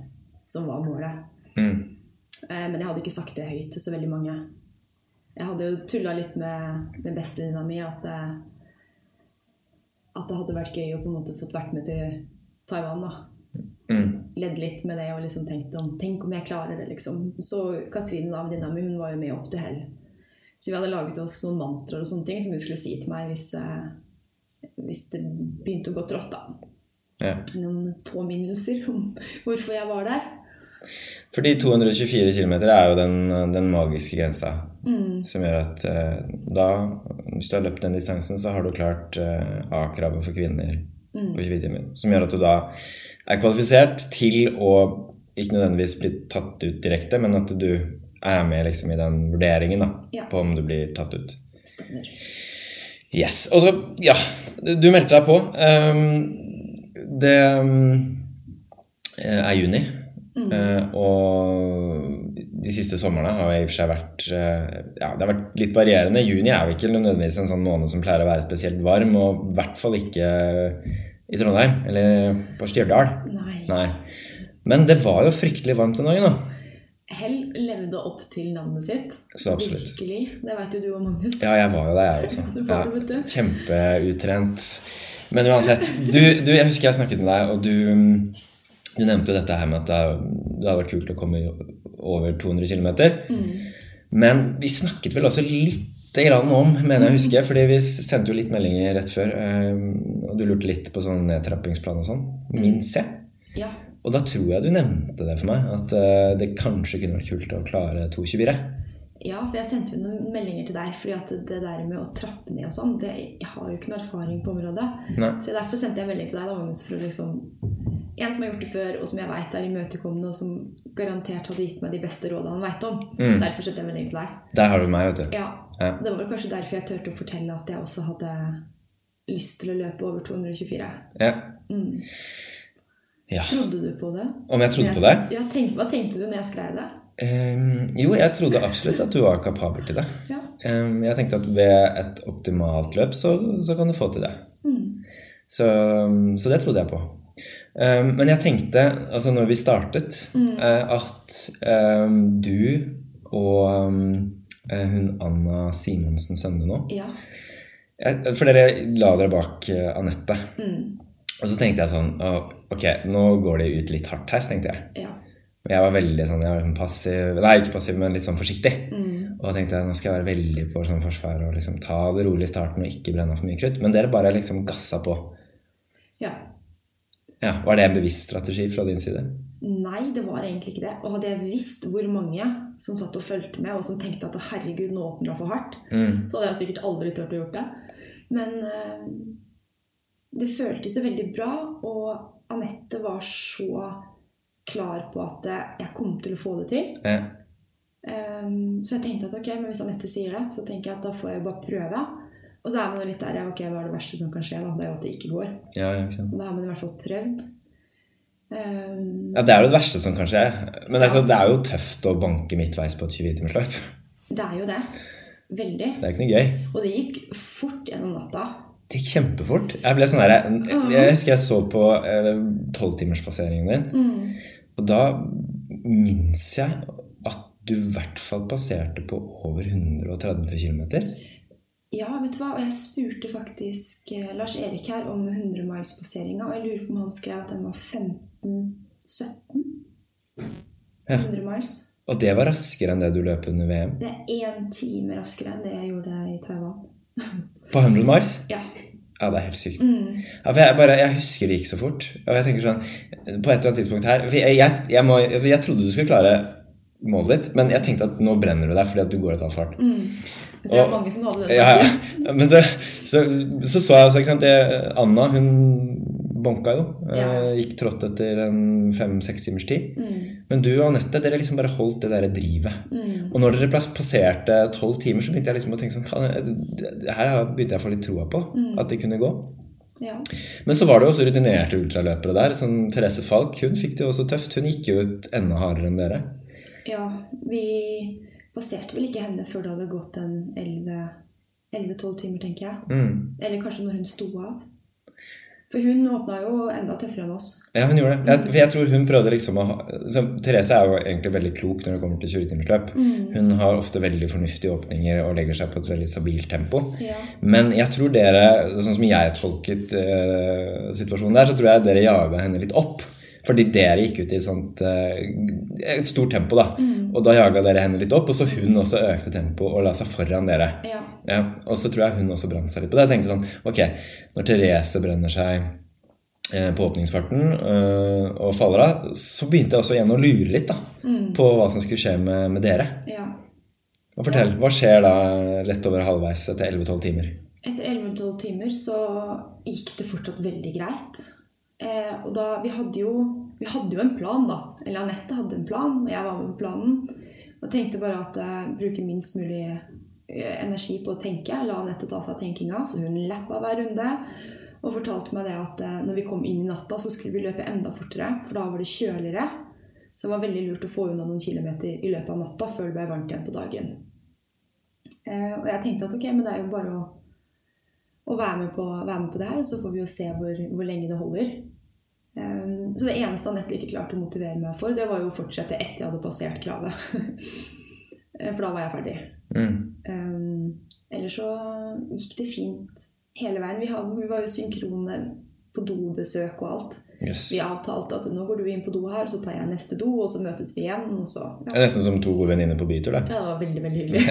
som var målet. Mm. Eh, men jeg hadde ikke sagt det høyt til så veldig mange. Jeg hadde jo tulla litt med, med bestevenninna mi at, at det hadde vært gøy å på en måte fått vært med til Taiwan. da. Mm. Ledd litt med det og liksom tenkt om Tenk om jeg klarer det, liksom. Så Katrine, da, venninna mi, hun var jo med opp til hell. Så vi hadde laget oss noen mantraer og sånne ting som hun skulle si til meg hvis, eh, hvis det begynte å gå trått. da. Ja. Noen påminnelser om hvorfor jeg var der. Fordi 224 km er jo den, den magiske grensa Mm. som gjør at eh, da, hvis du har løpt den distansen, så har du klart eh, A-kravet for kvinner Mm. på 24 timer. Som gjør at du da er kvalifisert til å ikke nødvendigvis bli tatt ut direkte, men at du er med liksom i den vurderingen da, Ja. på om du blir tatt ut. Stemmer. Yes. Og så, ja, du meldte deg på. Um, det um, er juni. Mm. uh, og de siste somrene har i og for seg vært eh, Ja, det har vært litt varierende. Juni er jo ikke nødvendigvis en sånn måned som pleier å være spesielt varm, og i hvert fall ikke i Trondheim eller på Stjørdal. Nei. Nei. Men det var jo fryktelig varmt den dagen, da. Hell levde opp til navnet sitt. Så absolutt. Virkelig. Det vet jo du og Magnus. Ja, jeg var jo der, jeg også. (laughs) Det Ja. Kjempeutrent. Men uansett, du, du, jeg husker jeg snakket med deg, og du, du nevnte jo dette her med at det, hadde vært kult å komme over 200 km. Mm. Men vi snakket vel også litt grann om, mener jeg å huske, fordi vi sendte jo litt meldinger rett før, eh, og du lurte litt på sånn nedtrappingsplan og sånn, minst jeg. Ja. Og da tror jeg du nevnte det for meg, at eh, det kanskje kunne vært kult å klare 224. ja, for jeg sendte jo noen meldinger til deg, fordi at det der med å trappe ned og sånn, det, jeg har jo ikke noe erfaring på området. Nei. Så derfor sendte jeg melding til deg, da, for å liksom En som har gjort det før, og som jeg veit er imøtekommende, og som garantert hadde gitt meg de beste rådene han veit om. Mm. Derfor sendte jeg melding til deg. Der har du meg, vet du. Ja, Ja. Det var kanskje derfor jeg turte å fortelle at jeg også hadde lyst til å løpe over 224. Ja. Mm. ja. Trodde du på det? Om jeg trodde på det? Ja, tenk, hva tenkte du når jeg skrev det? Ehm, jo, jeg trodde absolutt at du var kapabel til det. Ja. Um, jeg tenkte at ved et optimalt løp så, så kan du få til det. Mm. Så, så det trodde jeg på. Um, men jeg tenkte, altså når vi startet, Mm. uh, at du og eh, hun Anna Simonsen Sønde nå Ja. jeg, For dere la dere bak uh, Anette. Mm. Og så tenkte jeg sånn «Å, Ok, nå går det ut litt hardt her, tenkte jeg. Ja. Jeg var veldig sånn, jeg var sånn passiv Nei, ikke passiv, men litt sånn forsiktig. Mm. Og da tenkte jeg nå skal jeg være veldig på sånn forsvar og liksom ta det rolig i starten og ikke brenne for mye krutt. Men dere bare liksom gassa på. ja. Ja, Var det en bevisst strategi fra din side? Nei, det var egentlig ikke det. Og hadde jeg visst hvor mange som satt og fulgte med, og som tenkte at herregud, nå åpner det for hardt, Mm. så hadde jeg sikkert aldri turt å gjort det. Men eh, det føltes jo veldig bra, og Anette var så klar på at eh, jeg kom til å få det til. Ja. Um, så jeg tenkte at ok, men hvis Anette sier det, så tenker jeg at da får jeg bare prøve. Og så er man jo litt der ja, ok, hva er det verste som kan skje? da? Det er jo at det ikke går. Ja, ikke da har man i hvert fall prøvd. Um, ja, Det er jo det verste som kan skje. Men altså, det er jo tøft å banke midtveis på et 20-timersløp. Det er jo det. Veldig. Det er ikke noe gøy. Og det gikk fort gjennom natta. Det gikk kjempefort. Jeg ble sånn der, jeg husker jeg så på tolvtimerspasseringen din, Mm. og da minnes jeg at du i hvert fall passerte på over 130 km. Ja, vet du hva? Og jeg spurte faktisk eh, Lars Erik her om 100-milspasseringa, og jeg lurer på om han skrev at den var 15-17? Ja. 100 miles. Og det var raskere enn det du løp under VM. Det er én time raskere enn det jeg gjorde i Taiwan. På 100 miles? Ja. Ja, det er helt sykt. Mm. Ja, for jeg, bare, jeg husker det gikk så fort. Og jeg tenker sånn På et eller annet tidspunkt her jeg, jeg, jeg, må, jeg trodde du skulle klare målet ditt, men jeg tenkte at nå brenner du deg fordi at du går et halvt fart. Mm. Så det er mange som hadde det. Ja, ja. Men så så, så, så jeg det, Anna, hun bonka jo. eh, Ja. Gikk trått etter en fem-seks timers tid. Mm. Men du og Anette, dere liksom bare holdt det derre drivet. Mm. Og når dere passerte tolv timer, så begynte jeg liksom å tenke sånn Her begynte jeg å få litt troa på Mm. at det kunne gå. Ja. Men så var det jo også rutinerte ultraløpere der. Sånn Therese Falk hun fikk det jo også tøft. Hun gikk jo ut enda hardere enn dere. ja, vi passerte vel ikke henne før det hadde gått en 11-12 timer, tenker jeg. Mm. Eller kanskje når hun sto av. For hun åpna jo enda tøffere enn oss. Ja, hun gjorde det. Jeg, for jeg tror hun prøvde liksom å Therese er jo egentlig veldig klok når det kommer til 20-timersløp. Mm. Hun har ofte veldig fornuftige åpninger og legger seg på et veldig stabilt tempo. Ja. Men jeg tror dere, sånn som jeg tolket eh, situasjonen der, så tror jeg dere jaga henne litt opp. Fordi dere gikk ut i sånt eh, et stort tempo, da. Mm. Og da jaga dere henne litt opp, og så hun også økte tempoet og la seg foran dere. ja. Ja, og så tror jeg hun også brant seg litt på det. Jeg tenkte sånn, ok, når Therese brenner seg eh, på åpningsfarten eh, og faller av, så begynte jeg også igjen å lure litt da, Mm. på hva som skulle skje med, med dere. ja. Og fortell, hva skjer da lett over halvveis etter 11-12 timer? Etter 11-12 timer så gikk det fortsatt veldig greit. Eh, og da, vi hadde, jo, vi hadde jo en plan, da. Eller Anette hadde en plan, og jeg var med på planen. Og tenkte bare at jeg bruker minst mulig eh, energi på å tenke. La Anette ta seg tenkinga, så hun lappa hver runde. Og fortalte meg det at eh, når vi kom inn i natta, så skulle vi løpe enda fortere. For da var det kjøligere. Så det var veldig lurt å få unna noen kilometer i løpet av natta før det ble varmt igjen på dagen. Eh, og jeg tenkte at ok, men det er jo bare å å være med, på, være med på det her, så får vi jo se hvor, hvor lenge det holder. Um, så det eneste Anette ikke klarte å motivere meg for, det var jo å fortsette etter jeg hadde passert kravet. (laughs) Eh, for da var jeg ferdig. Mm. Um, ellers så gikk det fint hele veien. Vi, hadde, vi var jo synkrone på dobesøk og alt. Yes. Vi avtalte at nå går du inn på do her, så tar jeg neste do, og så møtes vi igjen. Og så, Det er nesten som to venninner på bytur, da. ja, det var veldig, veldig hyggelig.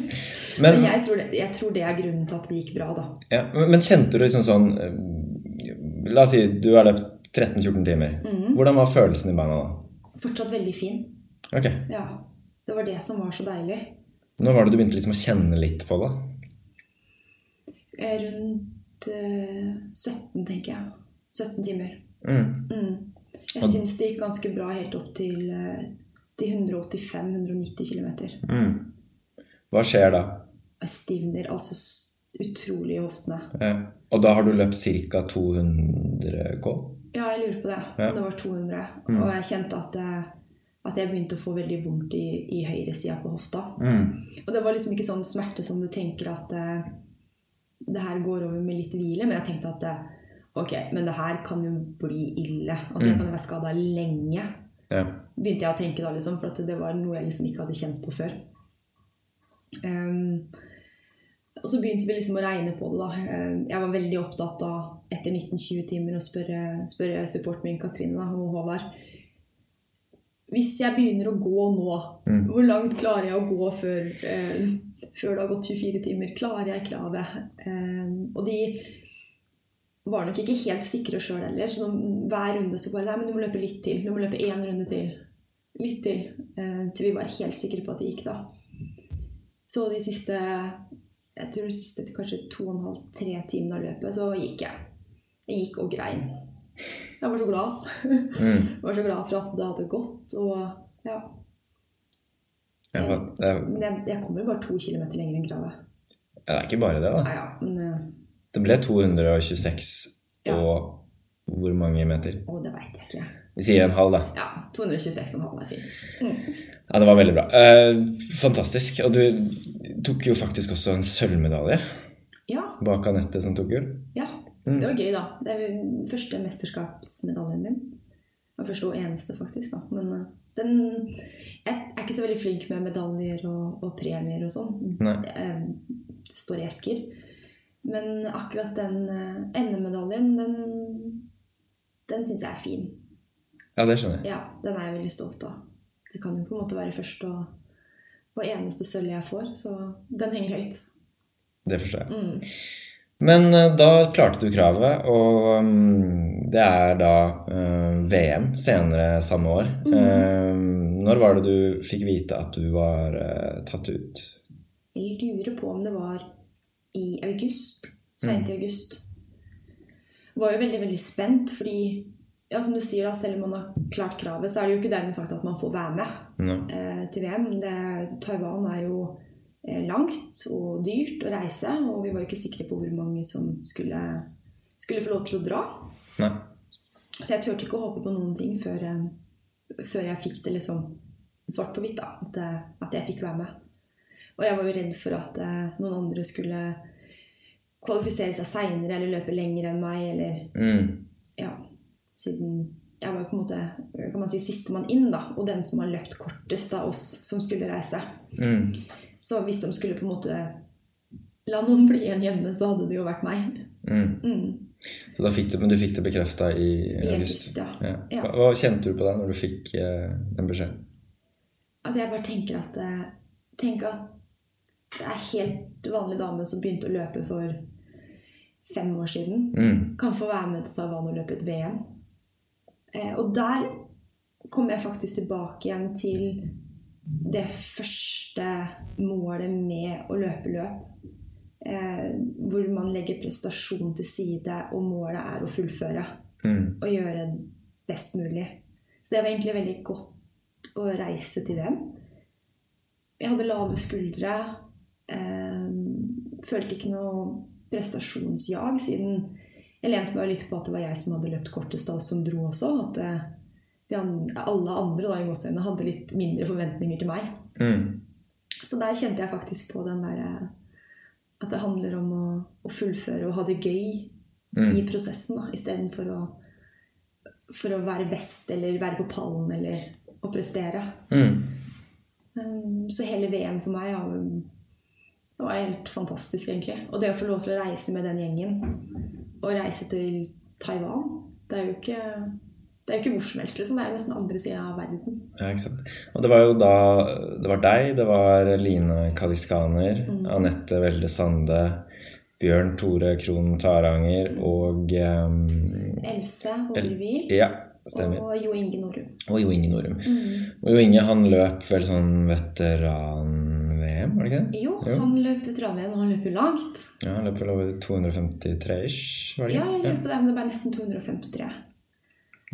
(laughs) Men, Men jeg tror, det, jeg tror det er grunnen til at det gikk bra, da. ja, men men kjente du liksom sånn eh, La oss si du har løpt 13-14 timer. Mm. Hvordan var følelsen i beina da? Fortsatt veldig fin. Ok, Ja. Det var det som var så deilig. Når var det du begynte liksom å kjenne litt på det? Eh, Rundt uh, 17, tenker jeg. 17 timer. Mm. Mm. Jeg syns det gikk ganske bra helt opp til, eh, til 185-190 km. Mm. Hva skjer da? Jeg stivner altså utrolig i hoftene. Ja. Og da har du løpt ca. 200 K? Ja, jeg lurer på det. Ja. Det var 200. Mm. Og jeg kjente at, at jeg begynte å få veldig vondt i, i høyresida på hofta. Mm. Og det var liksom ikke sånn smerte som du tenker at eh, det her går over med litt hvile, men jeg tenkte at eh, ok, men det her kan jo bli ille. Altså jeg Mm. kan jo være skada lenge. Ja. Begynte jeg å tenke da, liksom, for at det var noe jeg liksom ikke hadde kjent på før. Ehm, og så begynte vi liksom å regne på det, da. Ehm, jeg var veldig opptatt av etter 19-20 timer å spørre, spørre supporten min Katrine da, og Håvard Hvis jeg begynner å gå nå, Mm. hvor langt klarer jeg å gå før, eh, før det har gått 24 timer? Klarer jeg kravet? Eh, og de var nok ikke helt sikre sjøl heller. Så hver runde så bare Nei, men du må løpe litt til. Du må løpe én runde til. Litt til. Eh, til vi var helt sikre på at det gikk, da. Så de siste Jeg tror det siste kanskje to og en halv, tre timene av løpet, så gikk jeg. Jeg gikk og grein. Jeg var så glad. Mm. (laughs) Jeg var så glad for at det hadde gått. Og ja. Jeg, jeg, Men jeg, jeg kommer bare to kilometer lenger enn kravet. ja, det er ikke bare det, da. Nei, ja, men eh, Det ble 226 Ja. Og hvor mange meter? Å, det veit jeg ikke. Vi sier en halv, da. Ja, 226,5 er fint. Mm. Ja, det var veldig bra. Eh, fantastisk. Og du tok jo faktisk også en sølvmedalje Ja, bak Anette som tok gull. ja. Mm. Det var gøy, da. Det er første mesterskapsmedaljen min. Den første og eneste, faktisk. da. Men eh, Den Jeg er ikke så veldig flink med medaljer og, og premier og sånn. Nei. Eh, Det står i esker. Men akkurat den endemedaljen, den, den syns jeg er fin. Ja, det skjønner jeg. Ja, den er jeg veldig stolt av. Det kan jo på en måte være første og, og eneste sølv jeg får, så den henger høyt. Det forstår jeg. Mm. Men eh, da klarte du kravet, og mm, det er da eh, VM senere samme år. Mhm. Eh, når var det du fikk vite at du var tatt ut? Jeg lurer på om det var i august. Seint i august. Var jo veldig, veldig spent, fordi ja, som du sier da, selv om man har klart kravet, så er det jo ikke dermed sagt at man får være med eh, til VM. Det, Taiwan er jo eh, langt og dyrt å reise, og vi var jo ikke sikre på hvor mange som skulle, skulle få lov til å dra. Nei. Så jeg turte ikke å håpe på noen ting før, eh, før jeg fikk det liksom svart på hvitt, da. At, eh, at jeg fikk være med. Og jeg var jo redd for at eh, noen andre skulle kvalifisere seg seinere eller løpe lenger enn meg, eller Mm. ja, siden jeg var på en måte kan man si, sistemann inn, da, og den som har løpt kortest av oss som skulle reise. Mm. Så hvis de skulle på en måte la noen bli igjen hjemme, så hadde det jo vært meg. Mm. Mm. Så da fikk du, men du fikk det bekrefta i, i I august? august, ja. Ja. Ja. Hva, hva kjente du på deg når du fikk eh, den beskjeden? Altså, jeg bare tenker at eh, Tenk at det er helt vanlig dame som begynte å løpe for fem år siden, Mm. kan få være med til Taiwan og løpe et VM. Eh, og der kom jeg faktisk tilbake igjen til det første målet med å løpe løp. Eh, hvor man legger prestasjon til side, og målet er å fullføre Mm. og gjøre best mulig. Så det var egentlig veldig godt å reise til dem. Jeg hadde lave skuldre. Eh, følte ikke noe prestasjonsjag, siden jeg lente meg litt på at det var jeg som hadde løpt kortest av oss som dro også. At eh, de andre, alle andre da, i gåseøynene hadde litt mindre forventninger til meg. Mm. Så der kjente jeg faktisk på den der eh, At det handler om å, å fullføre og ha det gøy i Mm. prosessen, da, istedenfor å, for å være best eller være på pallen eller å prestere. Mm. Um, så hele VM for meg var, det var helt fantastisk, egentlig. Og det å få lov til å reise med den gjengen, og reise til Taiwan, det er jo ikke det er jo ikke hvor som helst, liksom. Det er nesten andre sida av verden. Ja, ikke sant. Og det var jo da Det var deg, det var Line Kaliskaner, Mm. Anette Welde Sande, Bjørn Tore Krohn Taranger og um, Else El- Ja, stemmer. og Jo Inge Norum. Og Jo Inge Norum. Mm. Og Jo Inge han løp vel sånn veteran-VM, var det ikke det? Jo, Jo. han løp veteran-VM, og han løper langt. Ja, han løp vel over 253-ish, var det Ja, jeg lurer på det, men det ble nesten 253.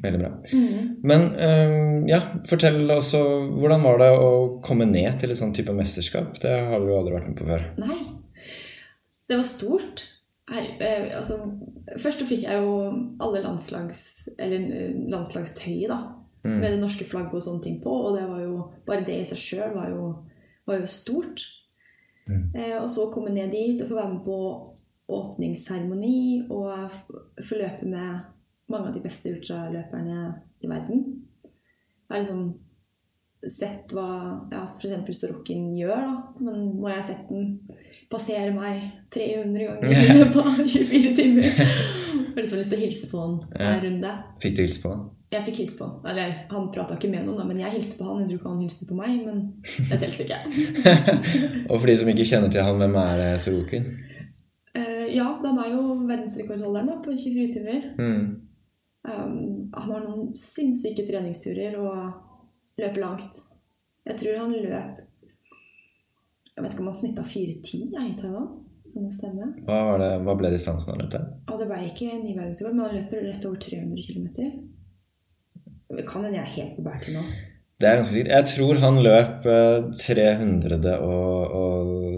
Veldig bra. Mm. Men um, ja, fortell også hvordan var det å komme ned til et sånn type mesterskap? Det har du jo aldri vært med på før. Nei. Det var stort. Her, eh, altså, først fikk jeg jo alle landslags, eller eh, landslagstøyet da, Mm. med det norske flagget og sånne ting på, og det var jo, bare det i seg selv var jo, var jo stort. Mm. Eh, og så komme ned dit og få være med på åpningsseremoni og få løpe med mange av de beste ultraløperne i verden. Jeg har liksom sett hva ja, f.eks. Sorokin gjør, da. Men nå har jeg sett den passere meg 300 ganger i løpet av 24 timer. Jeg har liksom lyst til å hilse på han Ja. hver runde. Fikk du hilse på han? Jeg fikk hilse på han. Eller han prata ikke med noen, da, men jeg hilste på han. Jeg tror ikke han hilste på meg, men det teller ikke. (laughs) Og for de som ikke kjenner til han, hvem er eh, Sorokin? Uh, ja, han er jo verdensrekordholderen da, på 24 timer. Mm. Um, han har noen sinnssyke treningsturer og løper langt. Jeg tror han løp Jeg vet ikke om han snitta 4,10 ja, i Taiwan. Hva, det, hva ble distansen han løp til? Det ble ikke ny verdensrekord, men han løper rett over 300 km. Kan hende jeg er helt på bærtur nå. Det er ganske sikkert. Jeg tror han løp eh,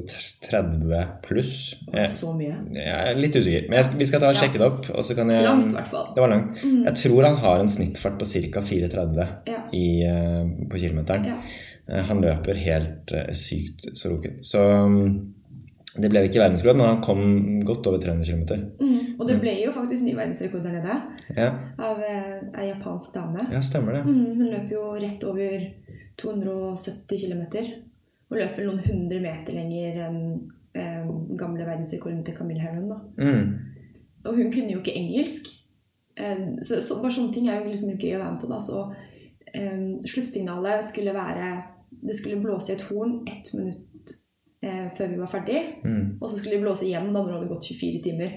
330 pluss. Jeg, Så mye. jeg er litt usikker, men skal- vi skal ta og sjekke det opp. Og så kan jeg, Langt, i hvert fall. Det var langt. Mm. Jeg tror han har en snittfart på ca. 4,30 Ja. i, eh, på kilometeren. Ja. Eh, Han løper helt sykt sykt roket. Så det ble ikke verdensrekord, men han kom godt over 300 km. Mm. Og det ble jo faktisk ny verdensrekord der nede Ja, av eh, ei japansk dame. ja stemmer det. Mm, hun løp jo rett over 270 km. Og løp vel noen hundre meter lenger enn eh, gamle verdensrekorden til Camille Herron. Mm. Og hun kunne jo ikke engelsk. Eh, så, så bare sånne ting er jo liksom gøy å være med på. da, Så eh, sluttsignalet skulle være Det skulle blåse i et horn ett minutt eh, før vi var ferdig. Mm. Og så skulle de blåse hjem da når det hadde gått 24 timer.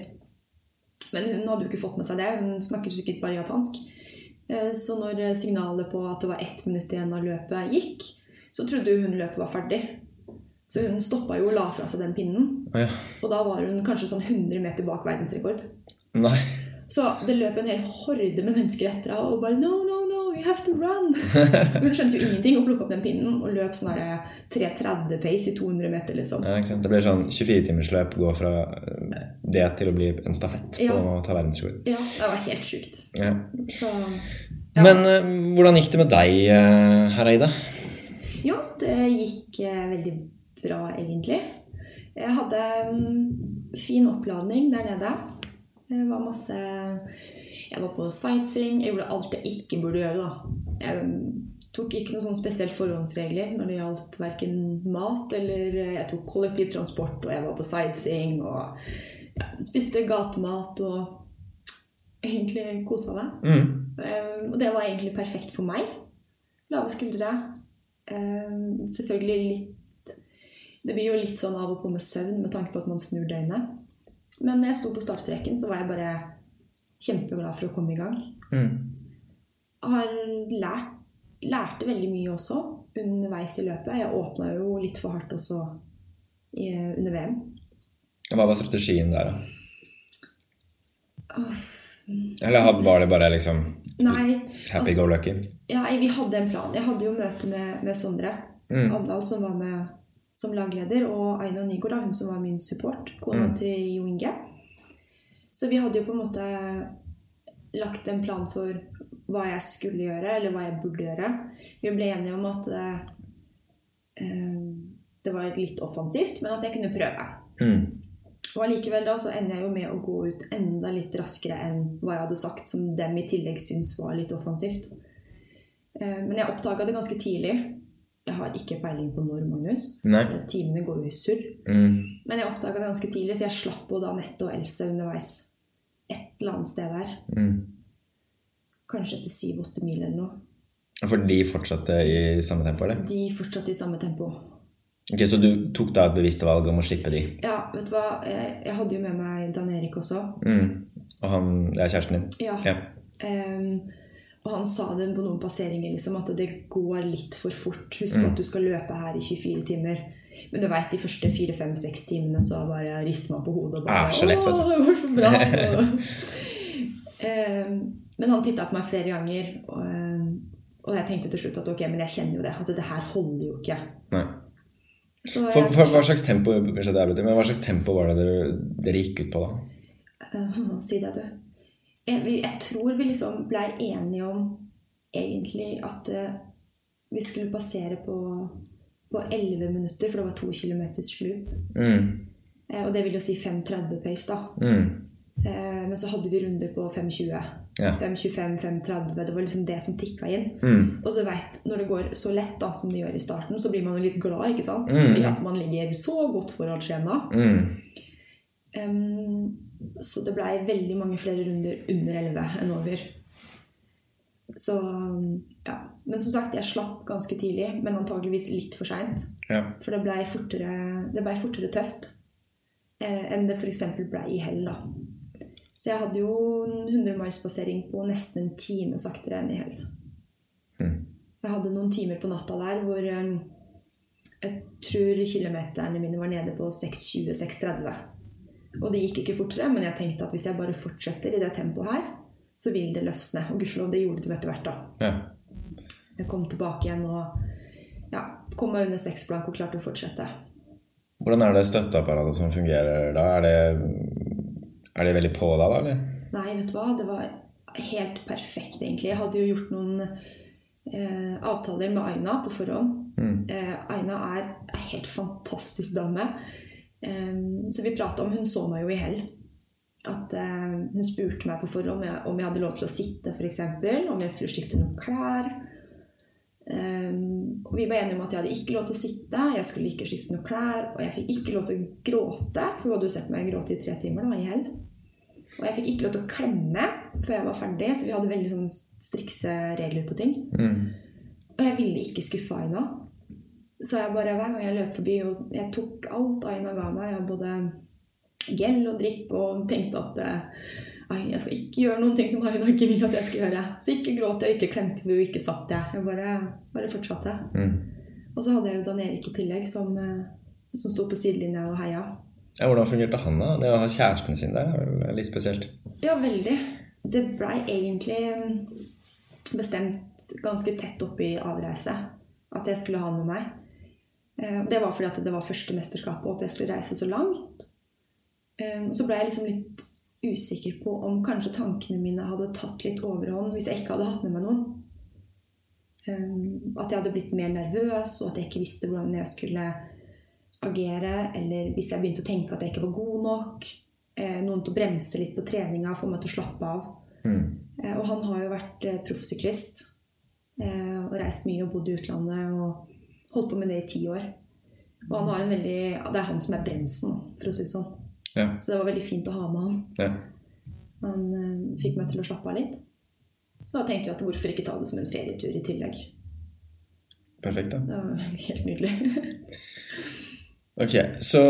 Men hun hadde jo ikke fått med seg det. Hun snakker sikkert bare japansk. Eh, Så når signalet på at det var ett minutt igjen av løpet gikk, så trodde hun løpet var ferdig. Så hun stoppa jo og la fra seg den pinnen. Oh, ja. Og da var hun kanskje sånn 100 meter bak verdensrekord. Nei. Så det løp en hel horde med mennesker etter henne og bare No, no, no, you have to run! (laughs) Hun skjønte jo ingenting og plukka opp den pinnen og løp sånn her 3.30 pace i 200 meter, liksom. Ja? Det blir sånn 24-timersløp, gå fra eh, det til å bli en stafett på Ja. å ta verdensrekord. Ja, det var helt sjukt. Ja. Så ja. Men eh, hvordan gikk det med deg, eh, Hereide? Jo, det gikk eh, veldig bra, egentlig. Jeg hadde mm, fin oppladning der nede. Det var masse Jeg var på sightseeing. Jeg gjorde alt jeg ikke burde gjøre, da. Jeg tok ikke noen sånn spesielt forhåndsregler når det gjaldt verken mat eller eh, Jeg tok kollektivtransport, og jeg var på sightseeing og ja, spiste gatemat og egentlig kosa meg. Mm. Eh, Og det var egentlig perfekt for meg. Lave skuldre. Eh, Selvfølgelig litt Det blir jo litt sånn av og på med søvn med tanke på at man snur døgnet. Men når jeg sto på startstreken, så var jeg bare kjempeglad for å komme i gang. Mm. Har lært, lærte veldig mye også underveis i løpet. Jeg åpna jo litt for hardt også i, under VM. Hva var strategien der, da? Oh. Eller var det bare liksom Nei, happy Altså- go lucky? ja, vi hadde en plan. Jeg hadde jo møte med, med Sondre. Mm. Andal som var med som lagleder, og Nygaard, da, hun som var min support, kona Mm. til Jo Inge. Så vi hadde jo på en måte lagt en plan for hva jeg skulle gjøre, eller hva jeg burde gjøre. Vi ble enige om at eh, det var litt offensivt, men at jeg kunne prøve. Mm. Og allikevel da så ender jeg jo med å gå ut enda litt raskere enn hva jeg hadde sagt, som dem i tillegg syns var litt offensivt. Eh, Men jeg oppdaga det ganske tidlig. Jeg har ikke peiling på når, Magnus. Nei. Timene går jo i surr. Mm. Men jeg oppdaga det ganske tidlig, så jeg slapp både Anette og Else underveis. Et eller annet sted der. Mm. Kanskje etter syv-åtte mil eller noe. For de fortsatte i samme tempo, eller? De fortsatte i samme tempo. Ok, Så du tok da et bevisst valg om å slippe de? Ja, vet du hva. Jeg, jeg hadde jo med meg Dan Erik også. Mm. Og han er kjæresten din? Ja. Ja. Ehm, og han sa det på noen passeringer, liksom, at det går litt for fort. Husk Mm. at du skal løpe her i 24 timer. Men du veit, de første 4-5-6 timene så bare rister man på hodet og bare Ah, lett. Å, det går så bra! (laughs) Ehm, men han titta på meg flere ganger, og, ehm, og jeg tenkte til slutt at ok, men jeg kjenner jo det. At det her holder jo ikke. Nei. Så For, jeg, for, hva slags tempo men hva slags tempo var det dere, dere gikk ut på da? Uh, (laughs) Si det, du. Jeg, jeg tror vi liksom blei enige om egentlig at uh, vi skulle passere på, på 11 minutter, for det var to km slup. Mm. Og det vil jo si 5.30 pace, da. Mm. Uh, men så hadde vi runder på 5.20. Ja. 5.25, 5.30. Det var liksom det som tikka inn. Mm. Og du vet, når det går så lett da, som det gjør i starten, så blir man jo litt glad, ikke sant? Mm. Fordi at man ligger så godt foran skjema. Mm. Så det blei veldig mange flere runder under 11 enn over. Så ja. Men som sagt, jeg slapp ganske tidlig, men antageligvis litt for seint. Ja. For det blei fortere, det ble fortere tøft eh, enn det f.eks. blei i hell. da. Så jeg hadde jo en 100-milspassering på nesten en time saktere enn i hell. Mm. Jeg hadde noen timer på natta der hvor eh, jeg tror kilometerne mine var nede på 6.20-6.30. Og det gikk ikke fortere, men jeg tenkte at hvis jeg bare fortsetter i det tempoet her, så vil det løsne. Og gudskjelov, det gjorde det jo etter hvert, da. ja. Jeg kom tilbake igjen og ja, kom meg under seks blank og klarte å fortsette. Hvordan er det støtteapparatet som fungerer da? Er det, er det veldig på deg da, eller? Nei, vet du hva, det var helt perfekt, egentlig. Jeg hadde jo gjort noen eh, avtaler med Aina på forhånd. Mm. Eh, Aina er en helt fantastisk dame. Eh, så vi prata om Hun så meg jo i hell. At eh, hun spurte meg på forhånd om jeg, om jeg hadde lov til å sitte, f.eks. Om jeg skulle skifte noen klær. Um, og vi var enige om at jeg hadde ikke lov til å sitte, jeg skulle ikke skifte noen klær, og jeg fikk ikke lov til å gråte, for hun hadde jo sett meg gråte i tre timer da, i hell. Og jeg fikk ikke lov til å klemme før jeg var ferdig, så vi hadde veldig sånn strikse regler på ting. Mm. Og jeg ville ikke skuffe Aina. Så jeg bare, hver gang jeg løp forbi, og jeg tok alt Aina ga meg, jeg både gel og drikk, og tenkte at eh, jeg skal ikke gjøre noen ting som Aina ikke vil at jeg skal gjøre. Så ikke gråt jeg, ikke klemte vi, og ikke satt jeg. Jeg bare, bare fortsatte. Mm. Og så hadde jeg jo Dan Erik i tillegg, som, eh, som sto på sidelinja og heia. Ja, hvordan fungerte han, da? Det å ha kjæresten sin der er litt spesielt. Ja, veldig. Det blei egentlig mm, bestemt ganske tett opp i avreise at jeg skulle ha han med meg. Eh, Det var fordi at det var første mesterskapet, og at jeg skulle reise så langt. Eh, Så ble jeg liksom litt usikker på om kanskje tankene mine hadde tatt litt overhånd hvis jeg ikke hadde hatt med meg noen. Eh, At jeg hadde blitt mer nervøs, og at jeg ikke visste hvordan jeg skulle agere. Eller hvis jeg begynte å tenke at jeg ikke var god nok. eh, Noen til å bremse litt på treninga, få meg til å slappe av. Mm. Eh, Og han har jo vært proffsyklist. eh, Og reist mye og bodd i utlandet og holdt på med det i ti år. Og han har en veldig, det er han som er bremsen, for å si det sånn. Ja. Så det var veldig fint å ha med han. ja. Han eh, fikk meg til å slappe av litt. Da tenkte jeg at hvorfor ikke ta det som en ferietur i tillegg. Perfekt, da. Det var (laughs) helt nydelig. Ok, så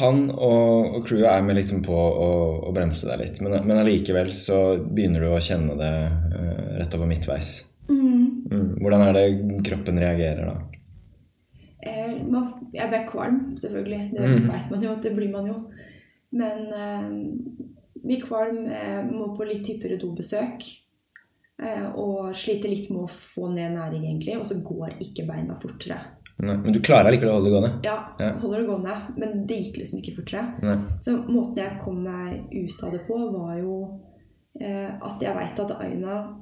han og, og crewet er med liksom på å, å bremse deg litt, men, men allikevel så begynner du å kjenne det uh, rett over midtveis. mm. Mm. Hvordan er det kroppen reagerer da? Eh, man, jeg ble kvalm, selvfølgelig. Det Mm. vet man jo, det blir man jo. Men eh, blir kvalm, eh, må på litt hyppigere dobesøk. Eh, og sliter litt med å få ned næring, egentlig. Og så går ikke beina fortere. Nei, men du klarer likevel å holde det gående? Ja, Ja. holder det gående, men det gikk liksom ikke fortere. Nei. Så måten jeg kom meg ut av det på, var jo eh, at jeg veit at Aina